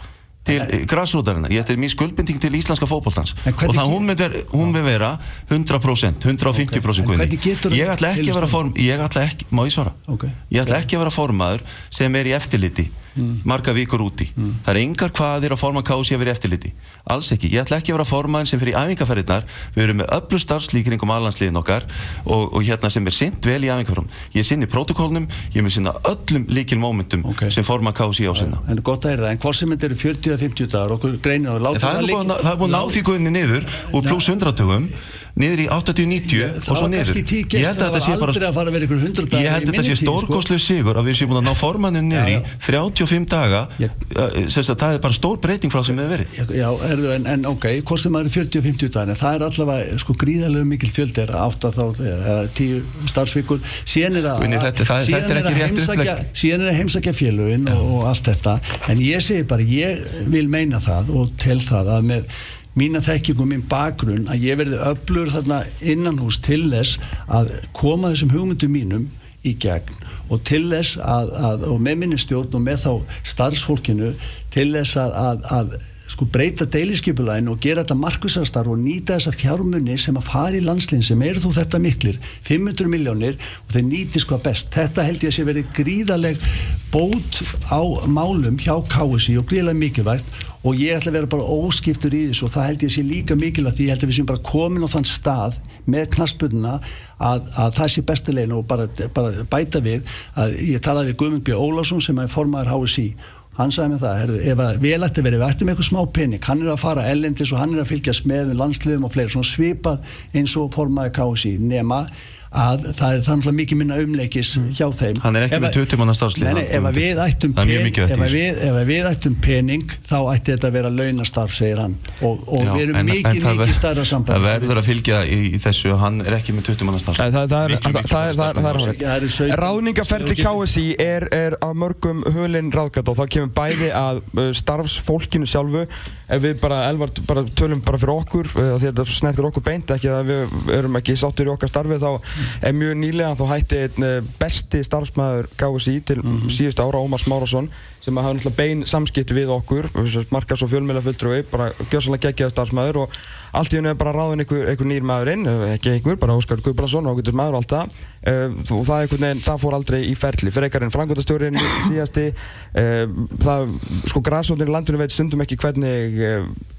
til græsrútarinnar, ég ætti mér skuldbinding til íslenska fókbóltans og það hún með vera, hún með vera 100%, 150% okay. ég ætla ekki að vera form ég ætla ekki, má ég svara? Okay. ég ætla ekki að vera formaður sem er í eftirliti mm. marga vikur úti. Mm. það er engar hvaðir að forma kási að vera eftirliti. Alls ekki, ég ætla ekki að vera formaðin sem fyrir æfingarferðirnar, við erum með öllu starfslíkring um allansliðin okkar og, og hérna sem er sint vel í æfingarferðum ég sinni protokólnum, ég mun sinna öllum líkin mómentum okay. sem forma kási á sinna. En gott að er það, en hvort sem þetta eru 40-50 dagar okkur greinir láta það er búin að ná því guðinni niður úr pluss 100 dögum niður í 80-90 og svo niður. ég held að þetta sé bara ég held að þetta sé stórkoslu sigur að við séum búin að ná formannin niður í 35 daga. Það er bara stór breyting frá sem við verið. Já, erðu, en, en ok, hvort sem það eru 40-50 dagar það er allavega sko gríðarlega mikil fjöld er 8 þá, 10 starfsvíkur síðan er að er heimsækja félugin og allt þetta. En ég segi bara, ég vil meina það og tel það að með mína þekkingum, mín bakgrunn að ég verði öflur þarna innan hús til þess að koma þessum hugmyndum mínum í gegn og til þess að, að og með minni stjórn og með þá starfsfólkinu til þess að, að, að sko breyta deiliskypulægin og gera þetta markvisastar og nýta þessa fjármunni sem að fara í landslinn sem eru þú þetta miklir 500 miljónir og þeir nýtis hvað best þetta held ég að sé verið gríðaleg bót á málum hjá KSI og gríðalega mikilvægt og ég ætla að vera bara óskiptur í þessu og það held ég að sé líka mikilvægt ég held að við séum bara komin á þann stað með knaspunna að, að það sé bestilegin og bara, bara bæta við að ég talaði við Guðmund B. Ólásson sem er formadur HSI hann sagði mig það, herðu, ef að við ætti verið við ættum eitthvað smá pening, hann er að fara ellendis og hann er að fylgjast með landsliðum og fleiri svona svipað eins og formaði KSI nema að það er þannig að mikið minna umleikis mm. hjá þeim. Hann er ekki með 20 manna starfslið ef við ættum pening, ef við ættum pening þá ætti þetta að vera launastarf segir hann. Og, og Já, við erum en, mikið en mikið starra samband það verður að fylgja í, í þessu hann er ekki með 20 manna starfslið. Það er ráðningaferðli KSI er að mörgum hulinn ráðgat og það kemur bæði að uh, starfsfólkinu sjálfu ef við bara, elvar, bara tölum bara fyrir okkur því að þetta snertir okkur beint ekki að við erum ekki sáttur í okkar starfi þá er mjög nýlega þá hætti einn eh, besti starfsmæður KSI til mm -hmm. síðust ára, Ómar Smárasson sem hafa náttúrulega bein samskipti við okkur markas og fjölmjöla fulltrúi bara gjörsanlega geggjaða starfsmæður og allt í hennu er bara ráðin einhver, einhver nýr maður inn ekki einhver, bara Óskar Guðbrandsson og ágættur maður og allt það. Og það, veginn, það fór aldrei í ferli. Frekarinn frangotastjórin síðasti. Uh, það, sko græsóndin í landinu veit stundum ekki hvernig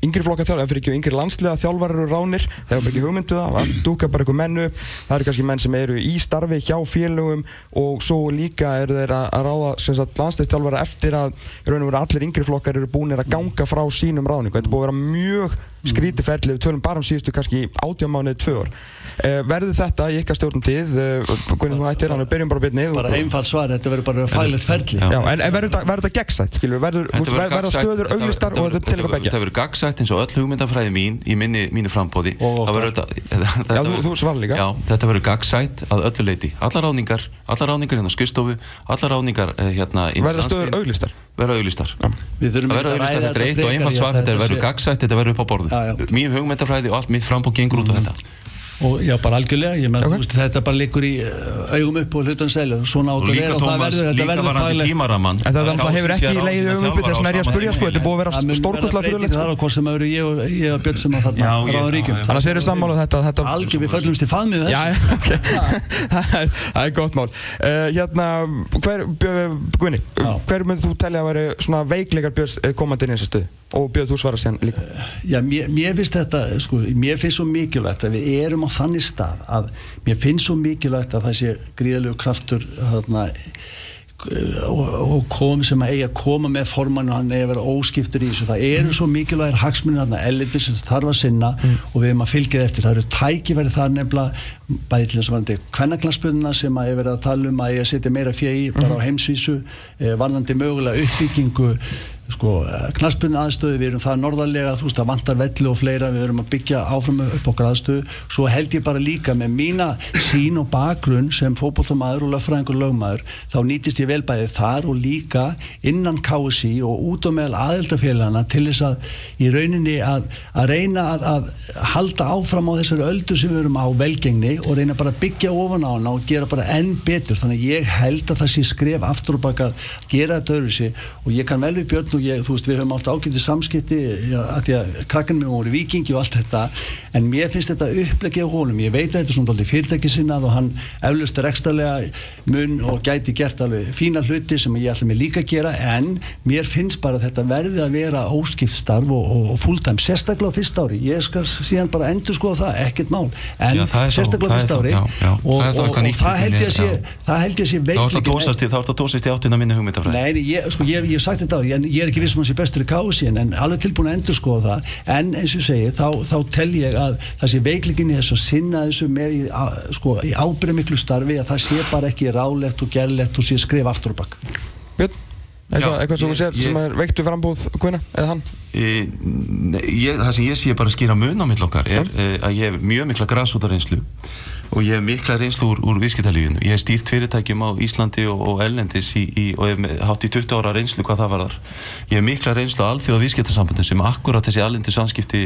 yngri flokka þjálfar, fyrir ekki yngri landslega þjálfar eru ránir, það er ekki hugmyndu það það dúkar bara einhver mennu, það eru kannski menn sem eru í starfi hjá félögum og svo líka eru þeir að ráða landsleikþjálfara eftir að allir yngri flokkar eru búinir að ganga frá sínum ráningu, þetta búið að vera mjög skríti ferli, við tölum bara um síðustu kannski átjámánuði tvö ár. Uh, verður þetta í ykkar stjórnum tíð, uh, hvernig þú hættir hann, við byrjum bara að byrja niður. Bara einfalt svar, þetta verður bara fælið ferli. Já, en, en verður þetta gegnsætt, verður þetta stöður auglistar og þetta til eitthvað begja? Það verður gegnsætt eins og öll hugmyndafræði mín í minni, mínu frambóði. Já, þú svar líka. Já, þetta verður gegnsætt að öllu leiti. Allar ráningar, allar ráningar hérna á skristofu, allar ráningar eh, hérna Verður stöður auglistar? vera auglistar þetta er eitt þetta og einfalt frekar, svar, þetta þetta verður gagsætt, þetta verður upp á borðu. Mín hugmyndafræði og allt mitt frambóð gengur út á þetta. Og já, bara algjörlega, ég með Ok. þú veist, þetta bara liggur í uh, augum upp og hlutan selju, svona átt að vera og það verður, þetta verður það alltaf hefur ekki leiðið um uppi þess að er ég að spurja sko, þetta er búið að Það vera mun fyrirlegt breytingar þar sko. á hvort sem það verður ég og, ég og Björn sem að þarna ráðum ríkjum. Þannig að þeir eru sammála um þetta, þetta Algjör, við föllumst í faðmið það er, það er gott mál. Uh, Hérna, hver, Já. Hver myndir þú telja að veri svona veikleikar Björns eh, komandi í þessu stuð Og Björn, þú svarar síðan líka. Já, mér, mér finnst þetta, sko, mér finnst svo mikilvægt að við erum á þannig stað að mér finnst svo mikilvægt að það sé gríðalegu kraftur þarna og, og kom sem að eiga að koma með formann og hann eiga að vera óskiptur í þessu. Það eru svo mikilvægir hagsmunir þarna elliti sem þarf að sinna og við erum að fylgja þið eftir. Það eru tækifæri þar nefnilega bæði til þess að varandi kvennaklansbundina sem að er verið að tala um að að setja meira fjegi bara á heimsvísu eh, varðandi mögulega uppbyggingu sko, knaspun aðstöðu, við erum það norðarlega þú veist, það vantar velli og fleira. Við erum að byggja áfram upp okkar aðstöðu. Svo held ég bara líka með mína sín og bakgrunn sem fótbollamaður og löffræðingur lögmaður, þá nýtist ég vel bæði þar og líka innan KSI og út á meðal aðeldafélagana til þess að í rauninni að, að reyna að, að halda áfram á þessari öldu sem við erum á velgengni og reyna bara að byggja ofan á hana og gera bara enn betur, þannig að ég held að það sé skref aftur og baka að gera þetta öðru sig og ég kann vel við Björn og ég, þú veist, við höfum átt ágæti samskipti af því að krakkan mér voru vikingi og allt þetta, en mér finnst þetta upplegið á honum, ég veit að þetta er svona dálítið fyrirtæki sinnað og hann eflust er ekstralega mun og gæti gert alveg fína hluti sem ég ætla mig líka að gera. En mér finnst bara þetta verði að vera óskipt starf og, og, og fulltime sérstaklega á fyrsta ári, ég skal síðan bara endur skoða það, ekkert mál. En Já, sérstaklega það er fyrsta ári og, það það held ég að sé það held ég að sé í- þá ert að tósast í áttina minni hugmyndafræði. Nei, nei, ég, sko, ég, ég hef sagt þetta á, ég, ég er ekki viss um að hann sé bestur í kási en alveg tilbúin að endur skoða það. En eins og segi, þá, þá tel ég að það sé veikleikin í þessu að sinna þessu með í, sko, í ábyrða miklu starfi að það sé bara ekki rálegt og gerlegt og sé skrif aftur og bakk Björn, eitthvað, eitthvað sem þú sér sem er veikt við frambúð Gunna, eða hann Ég, ég, það sem ég sé bara að skýra mun á mill okkar er eh, að ég hef mjög mikla græsútareynslu og ég hef mikla reynslu úr, úr viðskiptalífinu. Ég hef stýrt fyrirtækjum á Íslandi og, og Ellendis í, í, og hef hátt í 20 ára reynslu hvað það var þar. Ég hef mikla reynslu á alþjóða viðskiptasambandum sem akkurat þessi allendu samskipti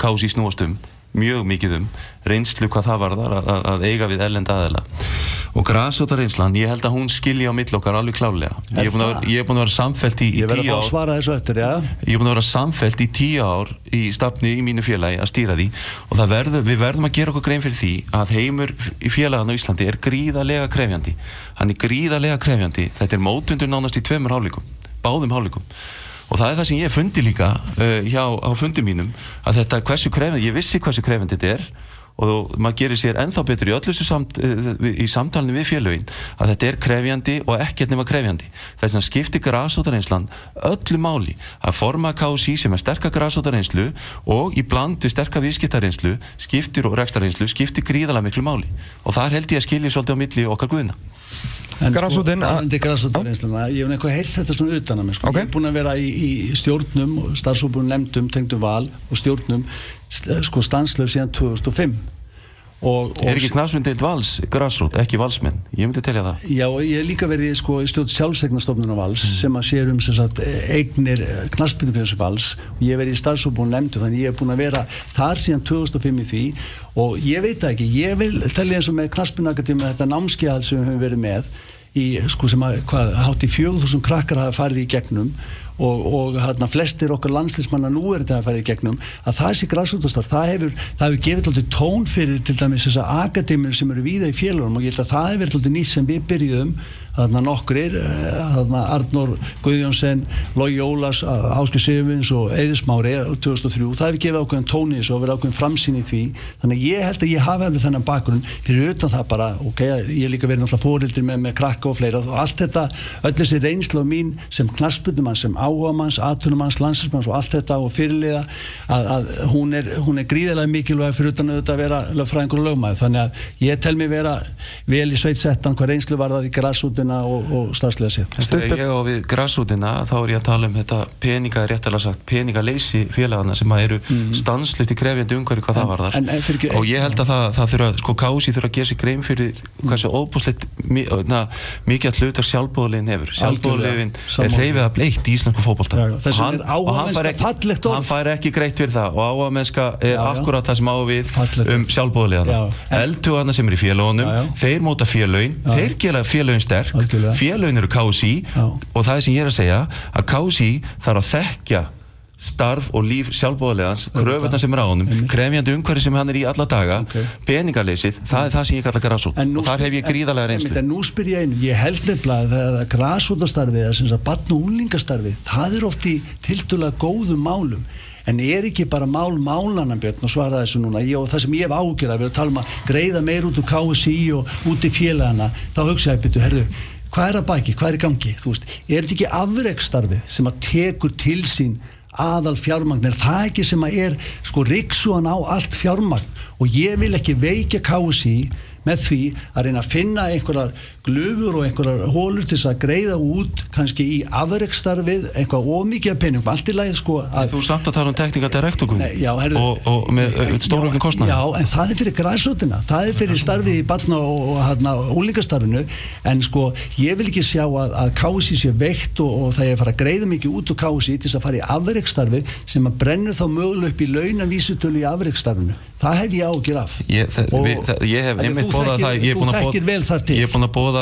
kási snúast um mjög mikið um reynslu hvað það var þar að, að- eiga við ellenda aðeila og græsóta reynslan, ég held að hún skilji á mill okkar alveg klálega. Ég er búin að vera- er samfellt í, í tíu ár. eftir, já. Ég er búin að vera samfellt í tíu ár í stafni í mínu félagi að stýra því. Og verður, við verðum að gera okkur grein fyrir því að heimur í félagan á Íslandi er gríðarlega krefjandi. Hann er gríðarlega krefjandi. Þetta er mótundur nánast í tveimur hálfleikum báðum hálfleikum og það er það sem ég fundi líka uh, hjá á fundum mínum að þetta hversu krefjandi, ég vissi hversu krefjandi þetta er og maður gerir sér ennþá betur í öllu samt, uh, í samtalinu við félögin að þetta er krefjandi og ekkert nema krefjandi. Þess að skipti græsótareynslan öllu máli að forma KSI sem er sterka græsótareynslu og í bland við sterka viðskiptareynslu skiptir og rekstareynslu skiptir gríðalega miklu máli. Og þar held ég að skilja svolítið á milli okkar guðina Sko, grasútarreynsluna, ég hef eitthvað heilt þetta svona utan að mér, sko. Ok. ég hef búin að vera í, í stjórnum, starfsópunum, lemdum, tengdum val og stjórnum, st- sko stanslöf síðan 2005 og, og er ekki knafsmyndild vals? Græsrót, ekki valsmenn, ég myndi telja það. Já, og ég hef líka verið sko, í stjórn sjálfsegnastofnunar vals sem að sér um sagt, eignir fyrir þessu vals. Og ég hef verið í starfsópunum lemdu þannig ég hef búin að vera þar síðan 2005 í því. Og ég veit ekki, ég vil telja eins og með knaspinu akademi þetta námskeiðal sem við höfum verið með í, sko sem að, hvað, hátt í 4000 krakkar hafa farið í gegnum og, og hérna flestir okkar landslismanna nú er þetta að fara í gegnum að það sé græsútastar, það hefur það hefur gefið alltaf tón fyrir til dæmis þessa akademir sem eru víða í félagum og ég held að það hefur alltaf nýtt sem við byrjuðum þarna nokkrir eh, þarna Arnór Guðjónsson Lógi Ólas, Áskil Sigurvins og Eðismári 2003, það hefur gefið ákveðin tóni þessu og verið ákveðin framsýn í því. Þannig ég held að ég hafi alveg þennan bakgrunn fyrir utan það bara, ok, ég er líka verið náttúrulega fórildir með, með krakka og fleira. Og allt þetta, öll þessi reynsla mín sem knaspunumann, sem áhugamanns atvinnumanns, landsinsmanns og allt þetta og fyrirliða að, að hún, er, er gríðilega mikilvæg fyrir utan að vera lögfræðingur og lögmaður, þannig að ég tel mig vera vel í sveitsettan hvað reynslu var það í græsútin deildina og, og starfslega sér Þegar ég á við græsútina þá er ég að tala um þetta peninga, réttalega sagt, peningaleysi félagana sem eru mm. stanslist í krefjandi umhverju hvað en, það var þar en, en, og ég held að það, það þurfa, sko Kási þurfa að gera sér grein fyrir hvað svo óbúslegt mikið að hluta sjálfbóðlegin hefur. Sjálfbóðlegin er reyfið að bleikt í íslensku fókbólta og hann, hann fær ekki greitt fyrir það. Og áhuga mennska er akkurat það sem ávið um sjálfbóðlegana eldtugana sem er í félagunum þeir móta félagin, þeir gera félagin sterk félagin eru Kási og það er sem ég er að segja að Kási þarf að þekkja starf og líf sjálfbóðalegans kröfunna sem er á honum, krefjandi umhverfi sem hann er í alla daga, okay. peningarleysið það er það sem ég kalla græsút og þar hef ég gríðarlega reynslu. en nú spyr ég einu, ég held nefnilega að græsútastarfið, að barn og úlingastarfið það er oft í tildulega góðum málum en er ekki bara mál málanambjörn og svara þessu núna. Ég, og það sem ég hef ágjörð að vera að tala um að greiða meir út úr KSI og út í félagana. Þá hugsa ég betur, herru hvað er að bæki, hvað er í gangi, þú veist er þetta ekki afreikstarfið sem að tekur til sín aðal fjármagn er það ekki sem að er sko riksuðan á allt fjármagn? Og ég vil ekki veikja KSI með því að reyna að finna einhverjar glöfur og einhverjar hólur til þess að greiða út kannski í afreikstarfið eitthvað ómikið peningum, allt í lagi sko að Þú samt að tala um tekníka direktokun og, og með stóröfnum kostnæði Já, en það er fyrir græsútina það er fyrir starfið í batna og hérna ólíkastarfinu, en sko ég vil ekki sjá að, að kási sé veikt og, og það er að fara að greiða mikið út úr kási til þess að fara í afreikstarfið sem að brennu þá möguleg upp í launavísutölu í afreikstarfinu það hef ég ágjur af. Ég, og, við, það, ég hef einmitt bóðað það ég er búin að bóða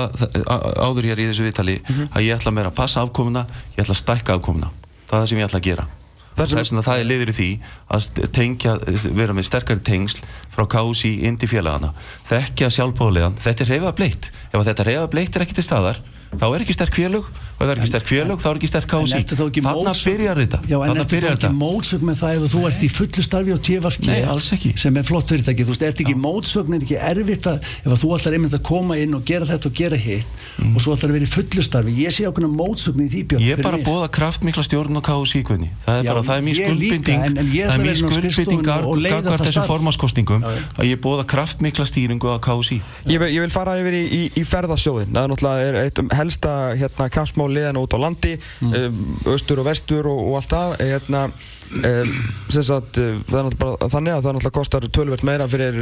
áður hér í þessu viðtali mm -hmm. að ég ætla meira að passa afkomuna ég ætla að stækka afkomuna. Það er það sem ég ætla að gera. Það er, það er liður í því að tengja, vera með sterkari tengsl frá kási inn til félagana þekkja sjálfbóðlegan, þetta er reyfa bleitt. Ef þetta reyfa bleitt er ekki til staðar þá er ekki sterk félög. Og ef það er ekki sterk félög þá er ekki sterk kási þannig að byrjar þetta. Já en þetta er ekki mótsögn með það ef þú ert í fullu starfi á TFG sem er flott fyrirtæki, þú veist, er þetta ekki mótsögn? Er ekki erfitt að, ef þú ætlar einmitt að koma inn og gera þetta og gera hitt mm. og svo ætlar að vera í fullu starfi, ég sé ákveðna mótsögn í því björn Ég er bara að bóða kraftmikla stjórn og kási í kveðni það er bara, það er mjög skuldbinding. það er mjög skuldbindingar helsta hérna kappsmál liðan út á landi mm. um, austur og vestur og, og allt það hérna, um, sagt, það er náttúrulega þannig að það náttúrulega kostar tölvert meira fyrir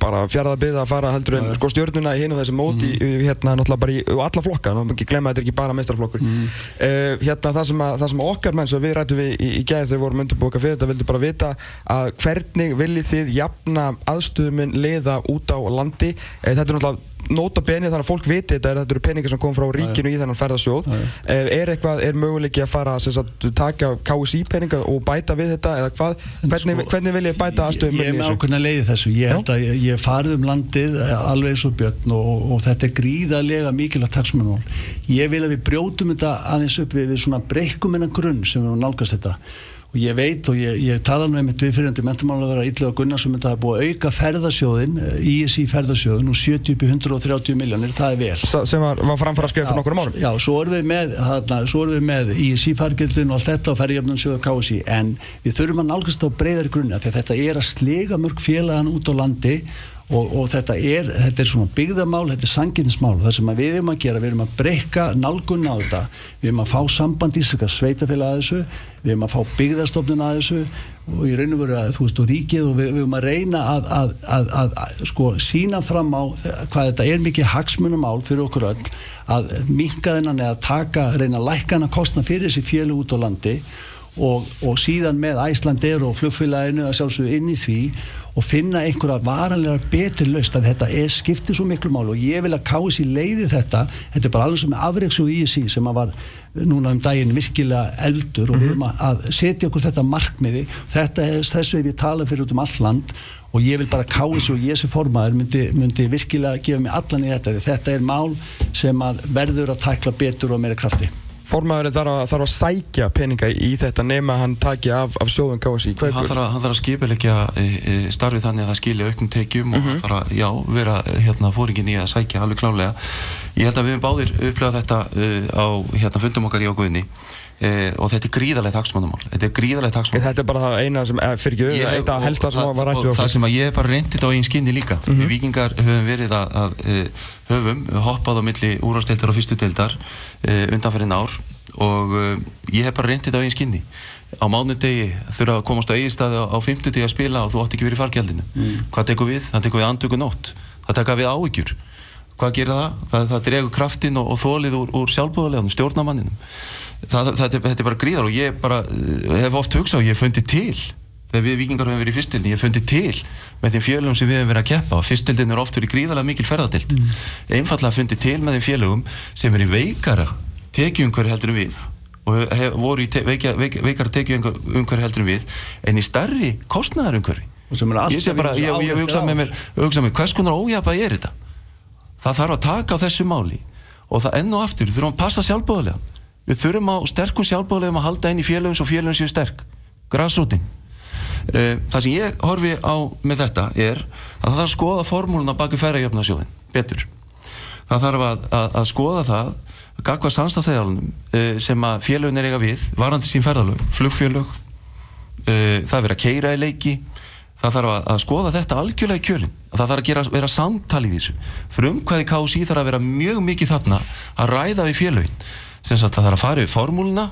bara fjaraðabið að fara heldur en sko stjórnuna í hinu þessi móti mm. hérna náttúrulega bara í alla flokka ekki glemma þetta er ekki bara meistarflokkur mm. uh, hérna það sem, að, það sem okkar menn sem við rættum við í, í gæði þegar við vorum undirbúka fyrir þetta vildi bara vita að hvernig viljið þið jafna aðstöðuminn liða út á landi þetta er náttúrulega nota beni þannig að fólk viti þetta er þetta eru peningar sem kom frá ríkinu í þennan ferðarsjóð er eitthvað, er möguleiki að fara að taka KSI peningar og bæta við þetta eða hvað, hvernig, sko, hvernig vil ég bæta aðstöðum ég er með ákveðna leiði þessu. Ég held að ég, ég farið um landið alveg eins og björn og, og þetta er gríðarlega mikilvægt taksmennól ég vil að við brjótum þetta aðeins upp við, við svona breykum innan grunn sem við nálgast þetta og ég veit og ég, ég tala nú einmitt við fyrirhundi mentamálaður að Ítlega Gunnarsson myndi að hafa búið að auka ferðarsjóðin ISI ferðarsjóðin og 70-130 miljónir, það er vel. S sem var, var framfara að skrifa fyrir nokkur árum Já, svo erum við með, þarna, svo erum við með ISI fargildin og allt þetta og ferðjöfnarsjóðu KSI en við þurfum að nálgast á breyðari grunna því þetta er að slega mörg félagan út á landi og, og þetta, er, þetta er svona byggðamál, þetta er sanginsmál það sem við erum að gera, við erum að breyka nálgunna á þetta, við erum að fá samband í sveitafélag að þessu. Við erum að fá byggðarstofnun að þessu. Og raun og veru að þú veist og ríkið og við, við erum að reyna að, að, að, að sko sína fram á hvað þetta er mikið hagsmunumál fyrir okkur öll að minka þennan eða taka, reyna að lækka hana kostna fyrir þessi fjölu út á landi. Og, og síðan með Æslandir og flugfélaginu að sjálfsögðu inn í því og finna einhverja varanlega betri löst að þetta er skiptið svo miklu mál og ég vil að kási leiði þetta þetta er bara alveg sem afreiks og ísi sem að var núna um daginn virkilega eldur og við erum að setja okkur þetta markmiði. Þetta er þessu ef ég tala fyrir út um all land og ég vil bara kási og ég sem formaður myndi, myndi virkilega gefa mig allan í þetta. Þetta er mál sem verður að takla betur og meira krafti formaðurinn þarf að, þarf að sækja peninga í þetta nema hann taki af, af sjóðun KSI hann þarf að, hann þarf að skipilegja e, e, starfið þannig að það skilja auknum tekjum mm -hmm. og hann mhm. þarf að já, vera hérna, fóringin í að sækja alveg klálega ég held að við hefum báðir upplegað þetta uh, á hérna, fundum okkar í ágöðinni Uh, og þetta er gríðarlega taksmannamál þetta er gríðarlega taksmannamál þetta er bara það eina sem, eh, fyrir ekki, þetta helsta sem var rættið okkur. það sem að ég er bara reyndið á einn skinni líka. Mm -hmm. við vikingar höfum verið að, að uh, höfum hoppað á milli úrhásteildar og fyrstuteildar uh, undanferðin ár. Og ég hef bara reyndið á einn skinni. Á mánudegi þurfa að komast á eigistadi á, á 50 degi að spila og þú átt ekki verið í fargjaldinu mm. hvað tekur við? það tekur við andöku nótt. Það tekur við áhyggjur. Hvað gerir það? það, það dregur kraftin og, og þólið úr, úr sjálfbúðuleganum, stjórnamanninum það, það, þetta er bara gríðar og ég bara eh, hef oft hugsað og ég fundi til. Þegar við vikingar hefum verið í fyrstildin ég fundi til með þeim fjölugum sem við hefum verið að keppa fyrstildin er oft verið gríðarlega mikil ferðartild mm. einfallega fundi til með þeim fjölugum sem er í veikara tekjumhverju heldur en við og hef, voru í te, veikara, veik, veikara tekjumhverju heldur en við en í starri kostnæðarumhverju ég sé bara, ég, ég, ég hugsa með mér, hugsa með hvers konar ójapa er þetta? Það þarf að taka á þessu máli og það enn og aftur þurfum að passa sjálfbóðlega við þurfum á sterkum sjálfbóðlegum að halda inn í félagum svo félagum séu sterk. Græsrútin eh, það sem ég horfi á með þetta er að það þarf að skoða formúluna baki færajöfnarsjóðin betur. Það þarf að, að, að skoða það gagvað sannstafstæðalunum eh, sem að félagin er eiga við varandi sín ferðalög, flugfélög eh, það verður að keira í leiki. Það þarf að, að skoða þetta algjörlega í kjölinn. Það þarf að gera, vera samtal í þessu. Frumkvæði kási þarf að vera mjög mikið þarna að ræða við félagin sem sagt það þarf að fara við formúluna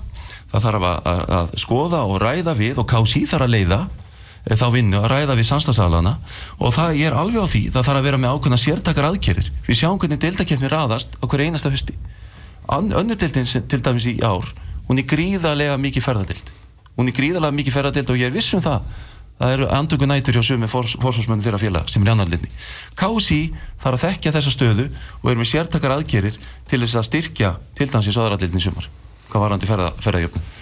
það þarf að, að, að skoða og ræða við og kási þarf að leiða eh, þá vinnu að ræða við samstagsalana og það er alveg á því það þarf að vera með ákveðna sértakar aðkerir við sjáum hvernig deildakefni raðast hverju einasta hösti önnur deildin til dæmis í ár hún er gríðarlega mikið ferðadild hún er gríðarlega mikið ferðadild og ég er vissum það það eru andöku nætur hjá sumi fórsvarsmennu þeirra félag sem er í annarlinni KSI þarf að þekkja þessa stöðu og er með sértakar aðgerir til þess að styrkja til dæmis í söðarallinni sumar. Hvað var hann til ferðajöfnum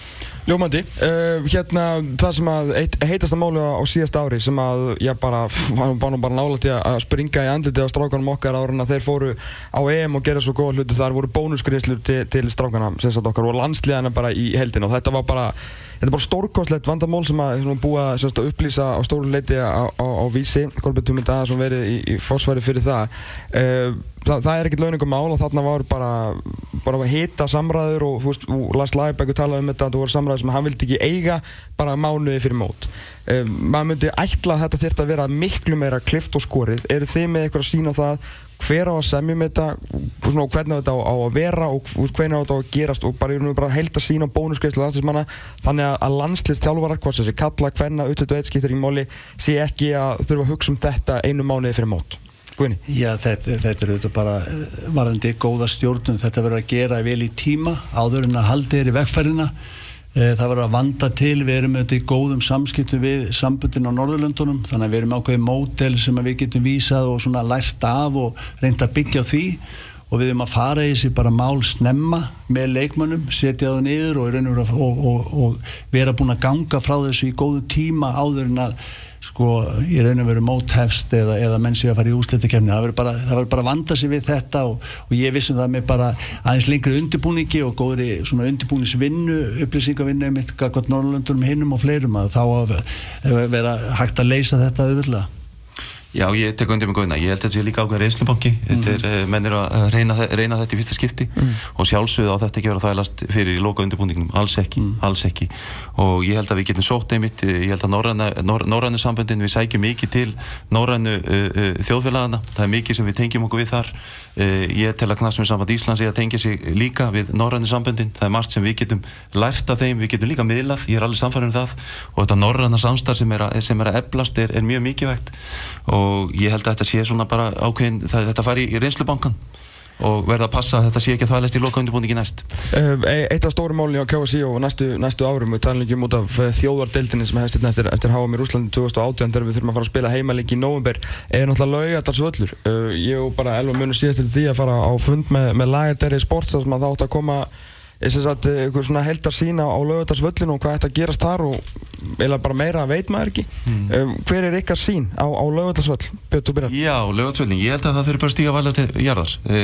Ljómandi, uh, hérna það sem að heitast að málu á síðast ári sem að ég bara var nú bara nála til að springa í andliti á strákanum okkar ára en að þeir fóru á EM og gera svo góða hluti þar voru bónusgriðslur til, til strákana sem sagt okkar og landsliðana bara í heldin og þetta var bara Þetta er bara stórkostlegt vandamál sem að búa að upplýsa á stóru leiti á, á, á vísi, Kolbjörn Tumund Aðar sem verið í, í fórsværi fyrir það. Uh, það. Það er ekkert launingum mál og þarna var bara, bara að hita samræður og, og Lars Læbæk talaði um þetta að það voru samræður sem hann vildi ekki eiga bara mánuði fyrir mót. Uh, maður myndi ætla að þetta þurft að vera miklu meira klift og skorið. Eru þið með eitthvað að sína það hver á að semja með þetta og hvernig þetta á, á að vera og hvernig þetta á að gerast og bara, bara held að sína bónusgreifslu landslismanna þannig að landslistjálfarar, hvort þessi kalla, hvenna, auðvitað og eitt skiptir í móli sé ekki að þurfa að hugsa um þetta einu mánuði fyrir mót Guðni? Já, þetta, þetta er auðvitað bara eh, varðandi góða stjórnum, þetta verður að gera vel í tíma áður en að halda þér í vegferðina það var að vanda til, við erum auðvitað í góðum samskiptum við sambundin á Norðurlöndunum. Þannig að við erum ákveðið mótel sem við getum vísað og svona lært af og reynda að byggja því. Og við erum að fara í þessi bara mál snemma með leikmönnum, setja það niður og, og, og, og vera búin að ganga frá þessu í góðu tíma áður en að sko í raun og veru móthefst eða, eða menn sé að fara í úsleitikefni það verður bara, bara vanda sig við þetta og, og ég vissum það með bara aðeins lengri undirbúningi og góðri svona undirbúningsvinnu, upplýsingavinnu mitt gagvað Norrlundunum hinnum og fleirum að þá að vera hægt að leysa þetta auðvitað Já, ég tek undir með góðina. Ég held að þetta sé líka ákveð reynslubanki. Mm. Þetta er, menn er að reyna, reyna þetta í fyrsta skipti mm. og sjálfsögðu á þetta ekki vera þælast fyrir í loka undirbúningnum. Alls ekki, mm. alls ekki. Og ég held að við getum sótt einmitt, ég held að Norrannu sambundin, við sækjum mikið til Norrannu uh, uh, þjóðfélagana. Það er mikið sem við tengjum okkur við þar. Uh, ég tel að knastum samband Íslands ég að tengja sig líka við Norrannu sambundin. Það er margt sem við getum lært af þeim, við getum líka miðlað, ég er alveg samfærið um það og þetta Norranna samstarf sem er að, sem er að eblast er, er mjög mikilvægt og og ég held að þetta sé svona bara ákveðin það, þetta fari í reynslubankan og verða að passa að þetta sé ekki að þvæglast í loka undirbúningi næst uh, Eitt af stórum málunni á KSI og næstu, næstu árum við talum ekki um út af eh, þjóðardeildinni sem hefst eftir, eftir HM í Rúslandi 2018 þegar við þurfum að fara að spila heimalengi í november er náttúrulega laugatars völlur uh, ég og bara Elva munur síðast til því að fara á fund með, með Lagerderri Sports að það átt að koma þess að eitthvað svona heldar sína á lögutarsvöllinu og hvað ætti að gerast þar og eða bara meira veit maður ekki mm. um, hver er ykkar sín á, á lögutarsvöll? Já, lögutarsvöllin, ég held að það fyrir bara stíga valda til jarðar e,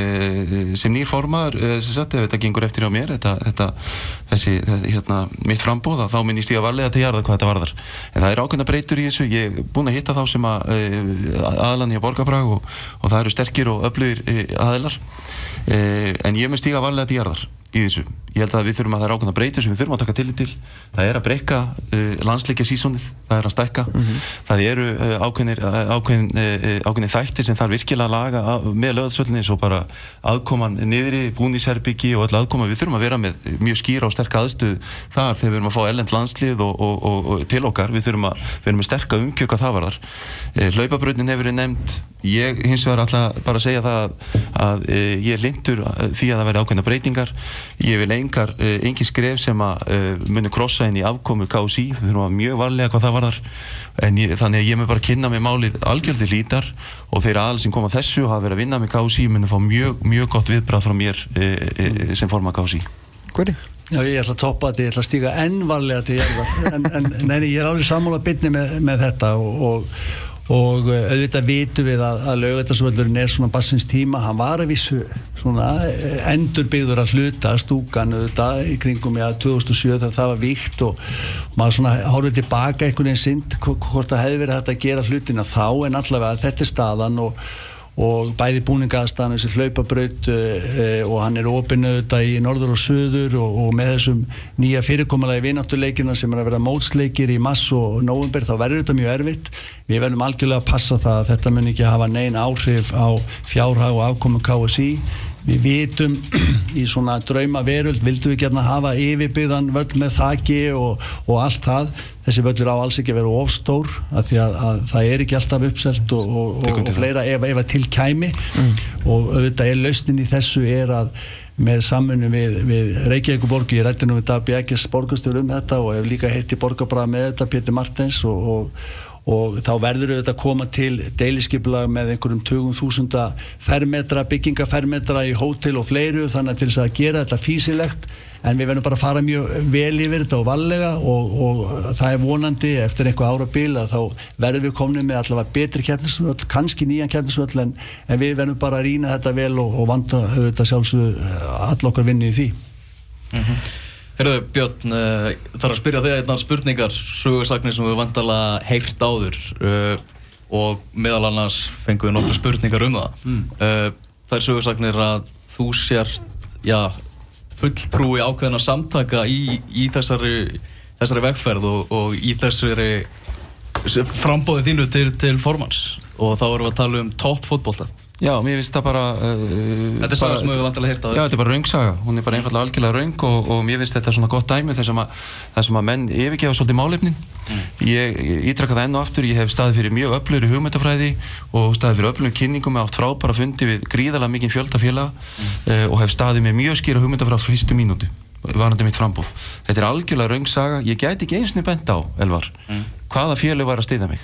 sem nýr formar, e, þess að ef þetta gengur eftir á mér, þetta, þetta þessi, hérna, mitt frambóða, þá minn ég stíga valda til jarðar hvað þetta varðar en það er ákveðna breytur í þessu, ég er búin að hitta þá sem að e, aðlan að borgarbrag og, og það eru sterkir og öflugir aðilar en ég mun stíga valda til jarðar í þessu. Ég held að við þurfum að það er ákveðna breytir sem við þurfum að taka tillit til. Það er að breyka uh, landsleikja sísónið, það er að stækka. Mm -hmm. Það eru uh, ákveðnir, uh, ákveðin, uh, ákveðnir þættir sem þarf virkilega að laga að, með löðsvöldinni og bara aðkoman niðri, búnisherbyggi og öll aðkoma. Við þurfum að vera með mjög skýra og sterk aðstuð þar þegar við erum að fá ellend landslið og, og, og, til okkar. Við þurfum að vera með sterka umkjöka það var þar. Uh, Hlaupabröðin hefur verið nefnd. Ég hins vegar alltaf bara að segja það að, að uh, ég er lindur því að það veri ákveðna breytingar. Ég vil engar, engin skref sem að uh, muni krossa inn í afkomu KSI, við þurfum að mjög varlega hvað það var þar en ég, þannig að ég með bara kynna með málið algjörði lítar og þeir aðal sem koma þessu og hafa verið að vinna með KSI muni fá mjög, mjög gott viðbrað frá mér sem forma KSI Hvernig? Já, ég ætla að toppa þetta, ég ætla að stíka ennvarlega til ég en, en neini, ég er alveg sammála bytni með, með þetta og, og og eh, auðvitað vitum við að, að lögvætarsvöldurinn er svona bassins tíma, hann var að vissu svona eh, endurbyggður að hluta stúkan auðvitað í kringum já, 2007 þegar það var vikt og, og maður svona hórið tilbaka einhvern veginn sind hvort það hefði verið hægt að gera hlutina þá en allavega þetta er staðan og og bæði búningaðstæðan þessi hlaupabraut uh, og hann er opinuð þetta í norður og söður og, og með þessum nýja fyrirkomulega í vináttuleikina sem er að vera mótsleikir í mass og november þá verður þetta mjög erfitt. Við verðum algjörlega að passa það að þetta mun ekki hafa neyn áhrif á fjárhag og afkomu KSI við vitum í svona drauma veröld vildum við gerna hafa yfirbyggðan völl með þakki og, og allt það. Þessi völlur á alls ekki að vera ofstór af því að, að það er ekki alltaf uppselt og, og, og fleira ef, ef að til kæmi. Mm. og auðvitað er lausnin í þessu er að með samfunni við, við Reykjavík borg ég rætti nú við Dabi Ekkers borgastur um þetta og hef líka heilt í borgabræða með þetta Pétur Martens og og þá verður auðvitað að koma til deiliskypla með einhverjum 20.000 fermetra, byggingafermetra í hótel og fleiru þannig til þess að gera þetta físilegt en við verðum bara að fara mjög vel yfir þetta og vallega og, og það er vonandi eftir einhver ára bíl að þá verðum við komnið með allavega betri kjærnisvöld, kannski nýjan kjærnisvöld en, en við verðum bara að rýna þetta vel og, og vanda auðvitað sjálfsög all okkar vinni í því mm -hmm. Herðu Björn, uh, þarf að spyrja þig einnar spurningar, sögursagnir sem við vandala heilt áður uh, og meðal annars fengum við nokkru spurningar um það. Mm. Uh, það er sögursagnir að þú sért já, fulltrúi ákveðina samtaka í, í þessari, þessari vegferð og, og í þessari frambóði þínu til, til formans og þá erum við að tala um toppfótbólta. Já, mér finnst það bara... Uh, þetta er saga sem við vantilega hérta á þau. Já, þetta er bara raungsaga. Hún er bara einfallega algjörlega raung og, og mér finnst þetta svona gott dæmi þar sem að, sem að menn yfirgefa svolítið málefnin. Mm. Ég ítrakka það enn og aftur, ég hef staðið fyrir mjög öflur í hugmyndafræði og staðið fyrir öflum kynningum með átt frábæra fundi við gríðalega mikinn fjöldafélag mm. uh, og hef staðið með mjög skýra hugmyndafræð frá fyrstu mínúti varandi mitt frambúð. Þetta er algjörlega raungsaga. Ég gæti ekki eins og bent á, Elvar, mm. hvaða fjölu var að stiða mig.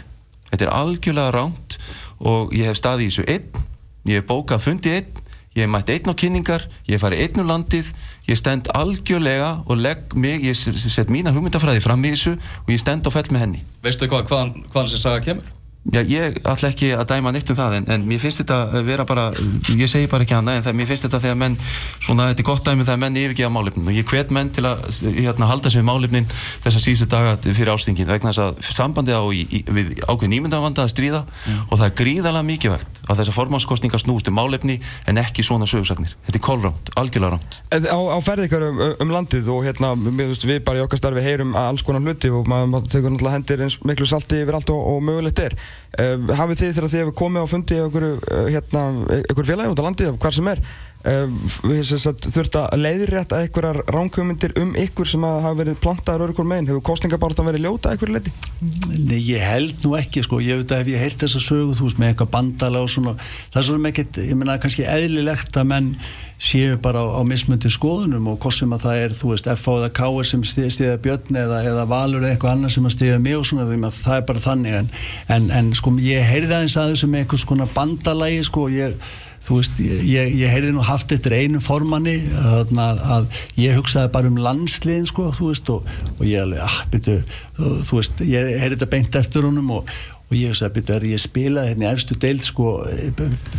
Þetta er algjörlega ránt og ég hef staðið í þessu einn ég hef bókað fundið einn, ég hef mætt einn á kynningar, ég hef farið einn á landið, ég stend algjörlega og legg mig, ég set mína hugmyndafræði fram í þessu og ég stend og fell með henni. Veistu hvað, hvaðan, hvaðan þessi saga kemur? Já, ég ætla ekki að dæma neitt um það en, en mér finnst þetta að vera bara, ég segi bara ekki annað en það, mér finnst þetta þegar menn, svona þetta er gott dæmi þegar menn yfirgeða málefnin og ég hvet menn til að hérna, halda við málefnin þessar síðustu daga fyrir ástingin vegna þess að sambandið á í, í, við ákveðin ímyndavanda að stríða mm. og það er gríðalega mikið vegt að þessar formánskostningar snúst um málefni en ekki svona sögursagnir. Þetta er kólránt, algjörlega ránt. Á, á ferði ykkur um, um landið og hérna, við, við bara í okkar starfi heyrum alls konar hluti og maður tekur náttúrulega hendir eins miklu salti yfir allt og, og mögulegt er. Uh, hafið þið þegar þið hefur komið á fundi ykkur, uh, hérna, ykkur félagi út á landi hvað sem er þurft að leiðrétta einhverjar ránkvömyndir um ykkur sem hafa verið plantaður örugur meginn, hefur kostningabártan verið ljóta eitthvað leiti? Nei, ég held nú ekki sko, ég veit að ef ég heilt þessa sögu þú veist með eitthvað bandala og svona það er svona ekkert, ég menna kannski eðlilegt að menn séu bara á, á mismöndi skoðunum og hvort sem að það er, þú veist, F.A. eða K.R. sem stiða Björn eða, eða Valur eða eitthvað annað sem að stiða mig og svona, það er bara þannig en, en, en sko þú veist, ég, ég heyrði nú haft eftir einu formanni að, að ég hugsaði bara um landsliðin sko, þú veist, og, og ég alveg, ah, byrju, þú, veist, ég heyrði þetta beint eftir honum og, og ég hugsaði, byrju, er ég spilaði hérna í efstu deild, sko,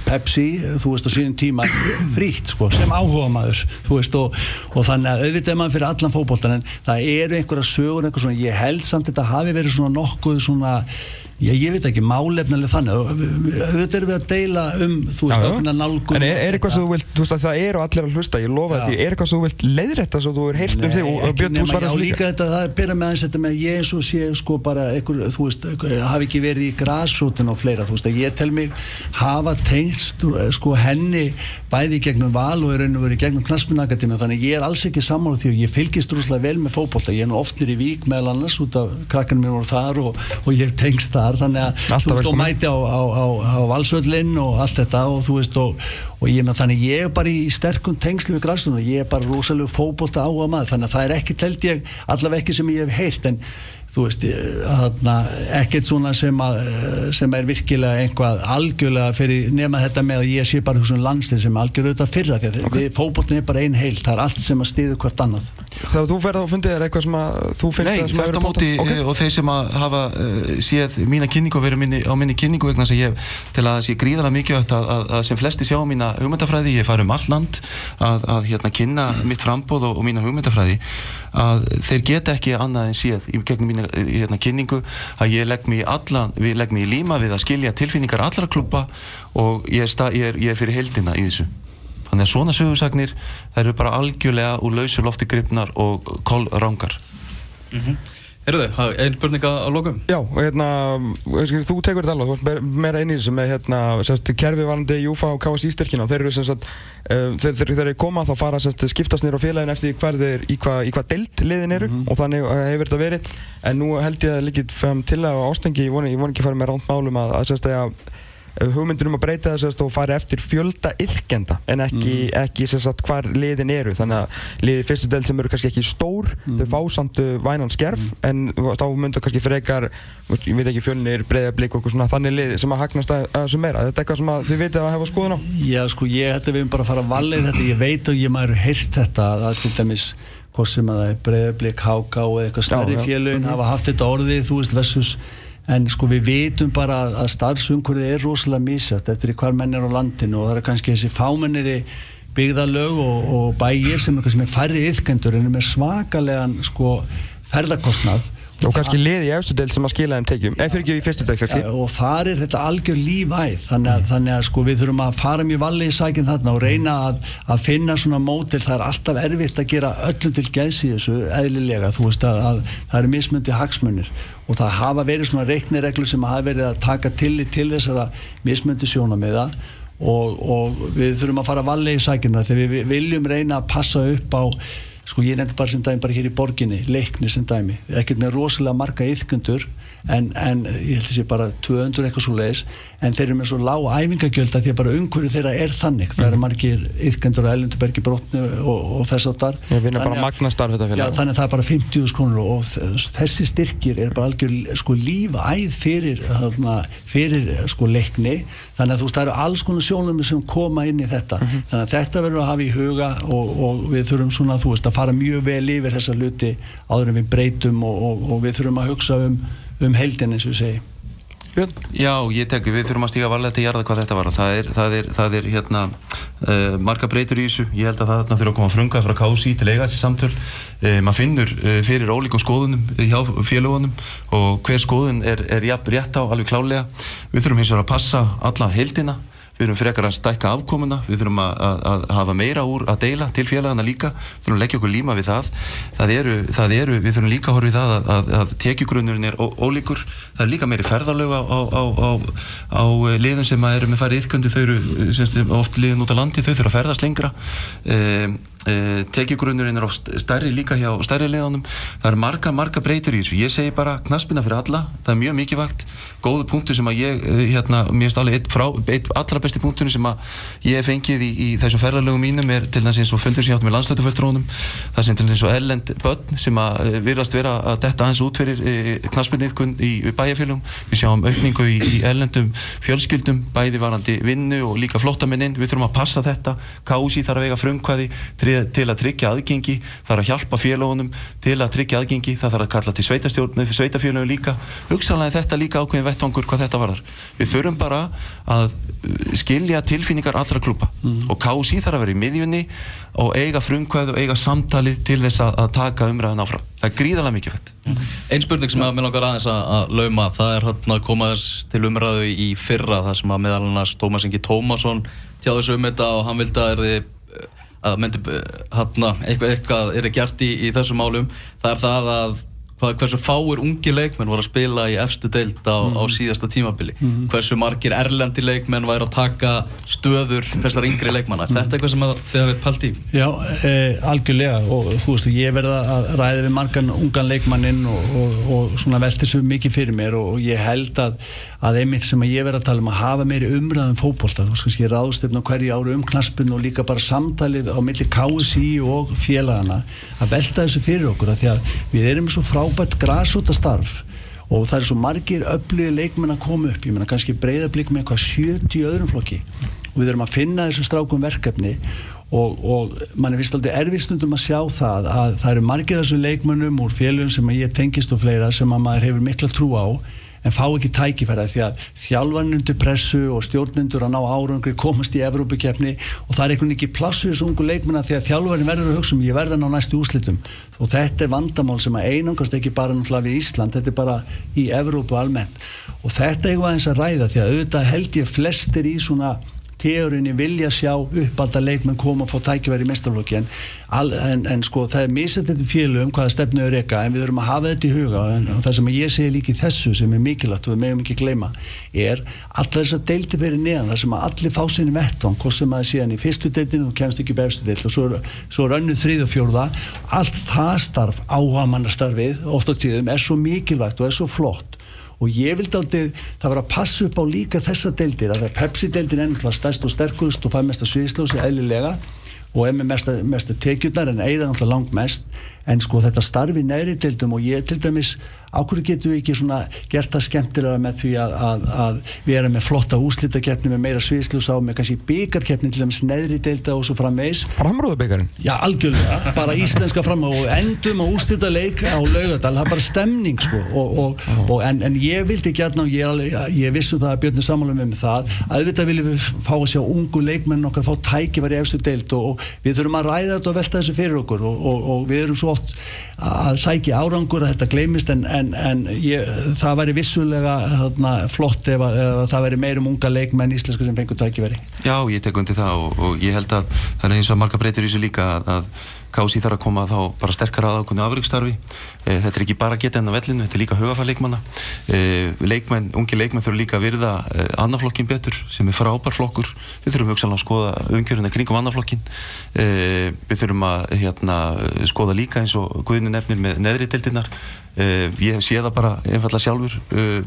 Pepsi, þú veist, á sínum tíma frítt, sko, sem áhuga maður, þú veist, og, og þannig að auðvitað er maður fyrir allan fókbóltan, en það eru einhverja sögur, einhver svona, ég held samt þetta hafi verið svona nokkuð svona Já, ég veit ekki, málefnilega þannig. Auðvitað erum við að deila um þú veist, ákveðna nálgun En er, er eitthvað sem þú vilt, þú veist að það eru allir að hlusta ég lofa því, er eitthvað sem þú vilt leiðrætta svo þú er heilt um þig og Björn, þú svarar svo líka. líka þetta, það er byrjað með aðeins þetta með ég svo sé sko bara, einhver, þú veist hafi ekki verið í græsrútin og fleira þú veist, ég tel mig hafa tengst sko henni bæði gegnum val og er raun og verið gegnum knaspunakademi þannig ég er alls ekki sammála því og ég fylgist rúslega vel með fókbólta, ég er nú ofnir í vík meðal annars út af krakkanum mér voru þar og, og ég tengst þar þannig að veist mæti á, á, á, á valsvöllinn og allt þetta og þú veist og, og ég þannig ég er bara í sterkum tengslu við græstunum og ég er bara rosalega fókbólta á að maður þannig að það er ekki telt ég allaveg ekki sem ég hef heyrt en þú veist, ekkert svona sem, að, sem er virkilega einhvað algjörlega fyrir nema þetta með að ég sé bara svona landslið sem algjörlega auðvitað fyrra að okay. fókbóttin er bara ein heil, það er allt sem að stiðu hvert annað. Þegar þú ferð á fundið er eitthvað sem að þú finnst Nei, það sem að vera bóta? Nei, okay. og þeir sem að hafa uh, séð mína kynningu og verið minni, á minni kynningu vegna sem ég til að sé gríðala mikið að, að, að sem flesti sjá mína hugmyndafræði, ég far um all land að hérna kynna mitt frambóð og, og mína hugmyndafræði að þeir geta ekki annað en séð í gegnum mína hérna, kynningu að ég legg mér í allan, við legg mér í líma við að skilja tilfinningar allra klubba og ég er, stað, ég er, ég er fyrir heldina í þessu þannig að svona sögursagnir það eru bara algjörlega úr lausu lofti gripnar og kólrangar mm -hmm. Erðu þau, einn spurninga á lokum? Já, og hérna, þú tekur þetta alveg, þú ert meira inn í þessu með hérna, sérst, kerfivarandi Júfa og KSI styrkina og þeir eru sérst, uh, þeir, þeir, þeir koma þá fara sérst, skiptast nýra á félagin eftir hvað þeir, í hvað hva deilt liðin eru mm -hmm. og þannig uh, hefur þetta verið, en nú held ég að líkið til að ástengi, ég voni ekki að fara með ránt málum að, að sérst, að hugmyndunum að breyta þess og fara eftir fjölda yfkenda en ekki, mm. ekki sagt, hvar liðin eru þannig að liði fyrstu del sem eru kannski ekki stór mm. þau fá samt vænan skerf mm. en þá mynda kannski frekar ég veit ekki fjölnir, breyðarblik og svona þannig lið sem að hagnast að þessu meira þetta er eitthvað sem þið veitu að hefa skoðun á Já sko ég hætti við bara að fara að valið þetta ég veit og ég maður heilt þetta að til dæmis hvort sem að er breyðarblik, háká eða eitthvað stærri fjölun mhm. hafa haft þetta orðið þú veist versus en sko við vitum bara að starfsumhverfið er rosalega mísætt eftir hver menn er á landinu og það er kannski þessi fámenniri byggðalög og, og bæir sem er kannski með færri yfkendur en er með svakalega sko ferðarkostnað og kannski liði í eftirdel sem að skila þeim tekjum. Eða fyrir ekki í fyrstu dag ja, og þar er þetta algjör lífæð. Þannig að, þannig að sko, við þurfum að fara mjög valið í sækinn þarna og reyna að, að finna svona mótil, það er alltaf erfitt að gera öllum til gæðs í þessu eðlilega, þú veist að, að það eru mismundi hagsmunir. Og það hafa verið svona reiknireglur sem hafa verið að taka til til þessara mismundi sjónamiða og, og við þurfum að fara valið í sækinn þar þegar við viljum reyna að passa upp á sko ég nefndi bara sem dæmi bara hér í borginni leikni sem dæmi, ekkert með rosalega marga yfkundur en, en ég held að það sé bara 200 eitthvað svo leiðis en þeir eru með svo lág æfingagjöld að því að bara umhverju þeirra er þannig. Það eru mhm. margir yfkendur á Ellendubergi brotnu og, og þess áttar þannig, þannig að það er bara 50 skonur og þessi styrkir er bara algjör sko lífæð fyrir fyrir sko leikni. Þannig að þú veist það eru alls konar sjónum sem koma inn í þetta. Mm -hmm. þannig að þetta verður að hafa í huga og, og við þurfum svona þú veist að fara mjög vel yfir þessa luti áður en við breytum og, og við þurfum að hugsa um um heldin eins og segjum Björn? Já, ég tenki, við þurfum að stíka varlega til að gera hvað þetta var það er, það er, það er hérna uh, marga breytur í þessu, ég held að það þurfa að koma að frunga frá kási til eiga þessi samtöl. Uh, maður finnur uh, fyrir ólíku skoðunum hjá félagunum og hver skoðun er, er jafn rétt á alveg klálega við þurfum hins vegar að passa alla heldina við þurfum frekar að stækka afkomuna, við þurfum að, að, að hafa meira úr að deila til félagana líka, þurfum að leggja okkur líma við það. Það eru, það eru við þurfum líka að horfa í það að, að tekjugrunnurinn er ólíkur, það er líka meiri ferðarlög á, á, á, á liðum sem eru með farið yfköndu, þau eru sem oft liðin út á landi, þau þurfum að ferðast lengra. Um, Uh, tekjugrunnurinn er á stærri líka hjá stærri leðanum, það er marga, marga breytir í þessu, ég segi bara knaspina fyrir alla. Það er mjög mikið vakt, góðu punktu sem að ég hérna, mér stáli eitt, frá, eitt allra besti punktunum sem að ég hef fengið í, í þessum ferðarlögum mínum er til þess eins og fundur sem ég átt með landslötufulltrónum það sem til þess eins og ellend börn sem að uh, virðast vera að detta aðeins út fyrir uh, knaspunniðkun í, í bæjarfélagum við sjáum aukningu í, í ellendum fjölskyldum, bæði varandi vinnu og líka flottamenninn, við þurfum að passa þetta. Kási þarf að vega frumkvæði til að tryggja aðgengi, þarf að hjálpa félagunum til að tryggja aðgengi, það þarf að kalla til sveitastjórn, sveitafélagum líka. Hugsanlega þetta líka ákveðin vettvangur hvað þetta varðar. Við þurfum bara að skilja tilfinningar allra klúpa mm. og kási þarf að vera í miðjunni og eiga frumkvæð og eiga samtalið til þess að, að taka umræðin áfram það er gríðarlega mikið fett mm. Einn spurning sem að mér langar aðeins að, að lauma það er hann að koma þess til umræðu í fyrra það sem að meðal annars Tómas Ingi Tómasson tjáði þessu um þetta og hann vildi að er þið að myndi hann eitthvað, eitthvað er gert í, í þessum málum það er það að hvað, hversu fáir ungi leikmenn voru að spila í efstu deilt á, mm. á mhm. síðasta tímabili mm. hversu margir erlendi leikmenn væri að taka stöður þessar yngri leikmanna mm. þetta er eitthvað sem þið hafið pælt í Já, eh, algjörlega og þú veist, ég verða að ræða við margan ungan leikmannin og, og, og svona veltir svo mikið fyrir mér og, ég held að, að einmitt sem að ég verða að tala um að hafa meiri umræðum fókbólta, þú veist, ég ráðstöfn á hverju áru um knaspin og líka bara samtalið á milli KSI og félagana að velta þessu fyrir okkur að því að við erum svo frá frábært græsúta starf og það er svo margir öflugir leikmenn að koma upp, ég menna kannski breyðablík með eitthvað 70 öðrum flokki. Og við erum að finna þessu strákum verkefni og, og mann er vist aldrei erfistundum að sjá það að það eru margir þessu leikmennum úr félagum sem ég tengist og fleira sem að maður hefur mikla trú á en fá ekki tækifæra því að þjálfarnundur pressu og stjórnendur að ná árangri komast í Evrópukefni og það er einhvern veginn ekki plassu þessu ungu leikmennar því að þjálfarin verður að hugsa um ég verða ná næstu úslitum og þetta er vandamál sem að einangast ekki bara náttúrulega við Ísland, þetta er bara í Evrópu almennt. Og þetta er eitthvað eins að ræða því að auðvitað held ég flestir í svona teorinni vilja sjá uppalda leikmenn koma og fá tækifæri í mestarflokki en, en, en sko það er misað þetta félögum hvaða stefnu er eka en við þurfum að hafa þetta í huga. En, og það sem ég segi líki þessu sem er mikilvægt og við meðum ekki gleyma er allar þess að deildi verið neðan það sem að allir fá sinni vettvang hvort sem að það sé hann í fyrstu deildinu og kemst ekki befstu deild og svo, svo er önnu þrið og fjórða. Allt það starf áhaga mannastarfið oft á tíðum er svo mikilvægt og er svo flott og ég vildi aldrei, það var að passa upp á líka þessa deildir, að Pepsi-deildin er náttúrulega stærst og sterkust og fær mest að sviðslósi eðlilega og er með mest að tekjurnar en eigða náttúrulega langt mest en sko þetta starfi næri deildum og ég til dæmis ákveður getur við ekki svona gert það skemmtilega með því að, að, að erum með flotta úslítakeppni með meira sviðslús á með kannski byggarkeppni til dæmis neðri deilda og svo frammeins Framrúðubyggarinn? Já, algjörlega, bara íslenska framrúð og endum á úslítaleik á laugadal, það er bara stemning sko. Og, og, og, en, en ég vildi gætna og ég, ég vissu það að Björn er samanlega með það að auðvitað viljum við fá að sjá ungu leikmenn okkar fá tækifæri efstu deild og við þurfum að ræða þetta og velta þessu fyrir okkur og við erum svo oft að sækja árangur að þetta gleymist en en, en ég, það væri vissulega þarna, flott ef, að, ef að það væri meirum unga leikmenn íslenska sem fengur tækiveri Já, ég tek undir það og, og ég held að það er eins og marga breytir í þessu líka að, að Kási þarf að koma þá bara sterkar að ákveðinu afrikstarfi. E, þetta er ekki bara geta enn á vellinu, þetta er líka hugafæð leikmanna. E, leikmenn, ungi leikmenn þurfa líka að virða e, annaflokkin betur sem er frábær flokkur. Við þurfum hugsalega að skoða umkjöruna kringum annaflokkin. Við þurfum að hérna, skoða líka eins og Guðinu nefnir með neðri deildinnar. Ég sé það bara einfallega sjálfur,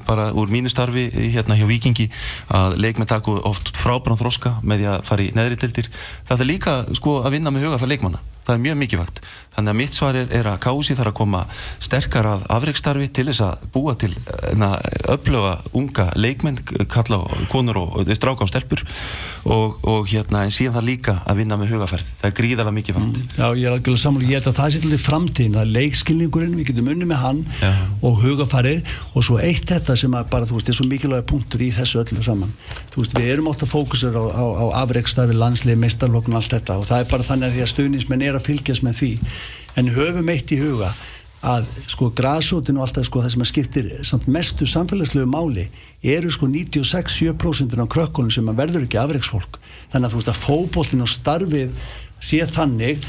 bara úr mínu starfi hérna hjá Vikingi að leikmenn taku oft frábæran þroska með því að fara í neðri deildir. Það er líka sko, að vinna með hugafæð leikmanna það er mjög mikilvægt þannig að mitt svar er, er að kási þarf að koma sterkar að afreikstarfi til þess að búa til öflöga unga leikmenn kalla konur og, og stráka á stelpur. Og, og hérna en síðan það líka að vinna með hugafærð það er gríðarlega mikilvægt. Mm, Já ég er alveg samanlega, ég held að það sé til framtíðin það er leikskilningurinn, við getum unni með hann Já. og hugafærið og svo eitt þetta sem að bara þú veist er svo mikilvæga punktur í þessu öllu saman. Þú veist við erum ótt að fókusur á, á, á afreikstarfi, landslið, meistarlokk og allt þetta. Og það er bara þannig að því að en höfum eitt í huga að sko græsótin og alltaf sko það sem að skiptir samt mestu samfélagslegu máli eru sko 96-7% á krökkunum sem að verður ekki afreiksfólk þannig að þú veist að fókbóltin og starfið sé þannig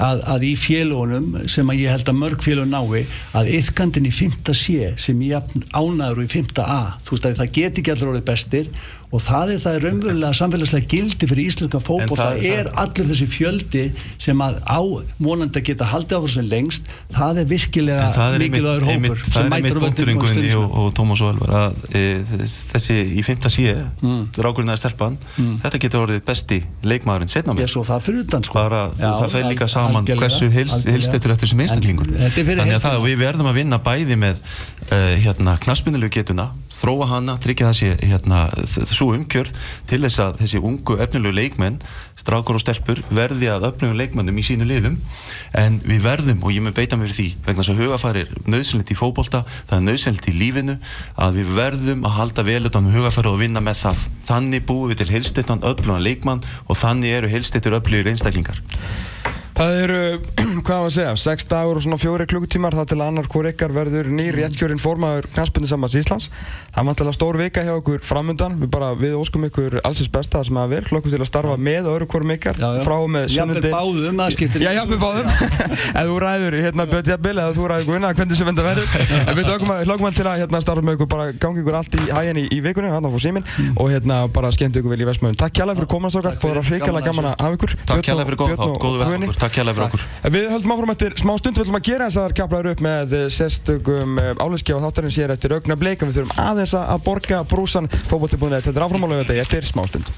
að, að í félagunum sem að ég held að mörg félagun nái að yfkandin í 5. sé sem ég ánaður og í 5. a þú veist að það geti ekki allra orðið bestir og það er það raunverulega samfélagslega gildi fyrir íslenska fótbolta það- er allur þessi fjöldi sem að á vonandi að geta haldið á þessu lengst. Það er virkilega það er mikilvægur hópur sem það er á völlinn punkturinn og stuðningsmenn. og, og Tómas og Elvar að e, þessi í fymta síu Mm. drákurinn að stelpan þetta getur orðið besti leikmaðurinn setna Ég mér svo það fyrir utan sko. Bara Já, það fer líka saman hversu hilstettur eftir sem einstaklingur. er fyrir þannig að það, við verðum að vinna bæði með uh, hérna, knaspunulegu getuna þróa hana, tryggja þessi hérna, svo umgjörð til þess að þessi ungu efnilegu leikmenn strákur og stelpur verði að öfnum leikmennum í sínu liðum. En við verðum, og ég mun beita mér því vegna þess að hugafæri er nöðsynlegt í fótbolta það er nöðsynlegt í lífinu að við verðum að halda vel utan um hugafæri og vinna með það. Þannig búum við til heilstettan öflugan leikmann og þannig eru heilstettur öflugir einstaklingar Það eru, hvað var að segja, 6 dagur og svona fjóri klukkutímar það til að annar hvort ykkar verður nýr réttkjörinn formaður knastbundinsambans Íslands. Það er vantilega stór vika hjá okkur framundan. Við bara, við óskum ykkur allsins besta það sem að vera. Hlokkum til að starfa með öðru hvorum ykkar Já, já. frá með sunnundi. báðum, það skiptir Já, ekki jafnvel báðum. Ef þú ræður hérna Björn Jafnvel eða þú ræður Guðna, hvernig sem þetta verður. En við hlokkum að- að til að hérna, starfa með ykkur, bara gangi ykkur allt í hæginn í, í vikunni, á fór síminn og hérna bara skemmt ykkur vel í vestmöðun. Takk okkar, Takk og- fyrir okkur Við höldum áfram eftir smá stund, við ætlum að gera þess að kaplaður upp með eh, sérstökum álinskjáð þáttarins hér eftir augna bleika. Við þurfum aðeins að borga brúsan er áframálega þetta eftir smá stund.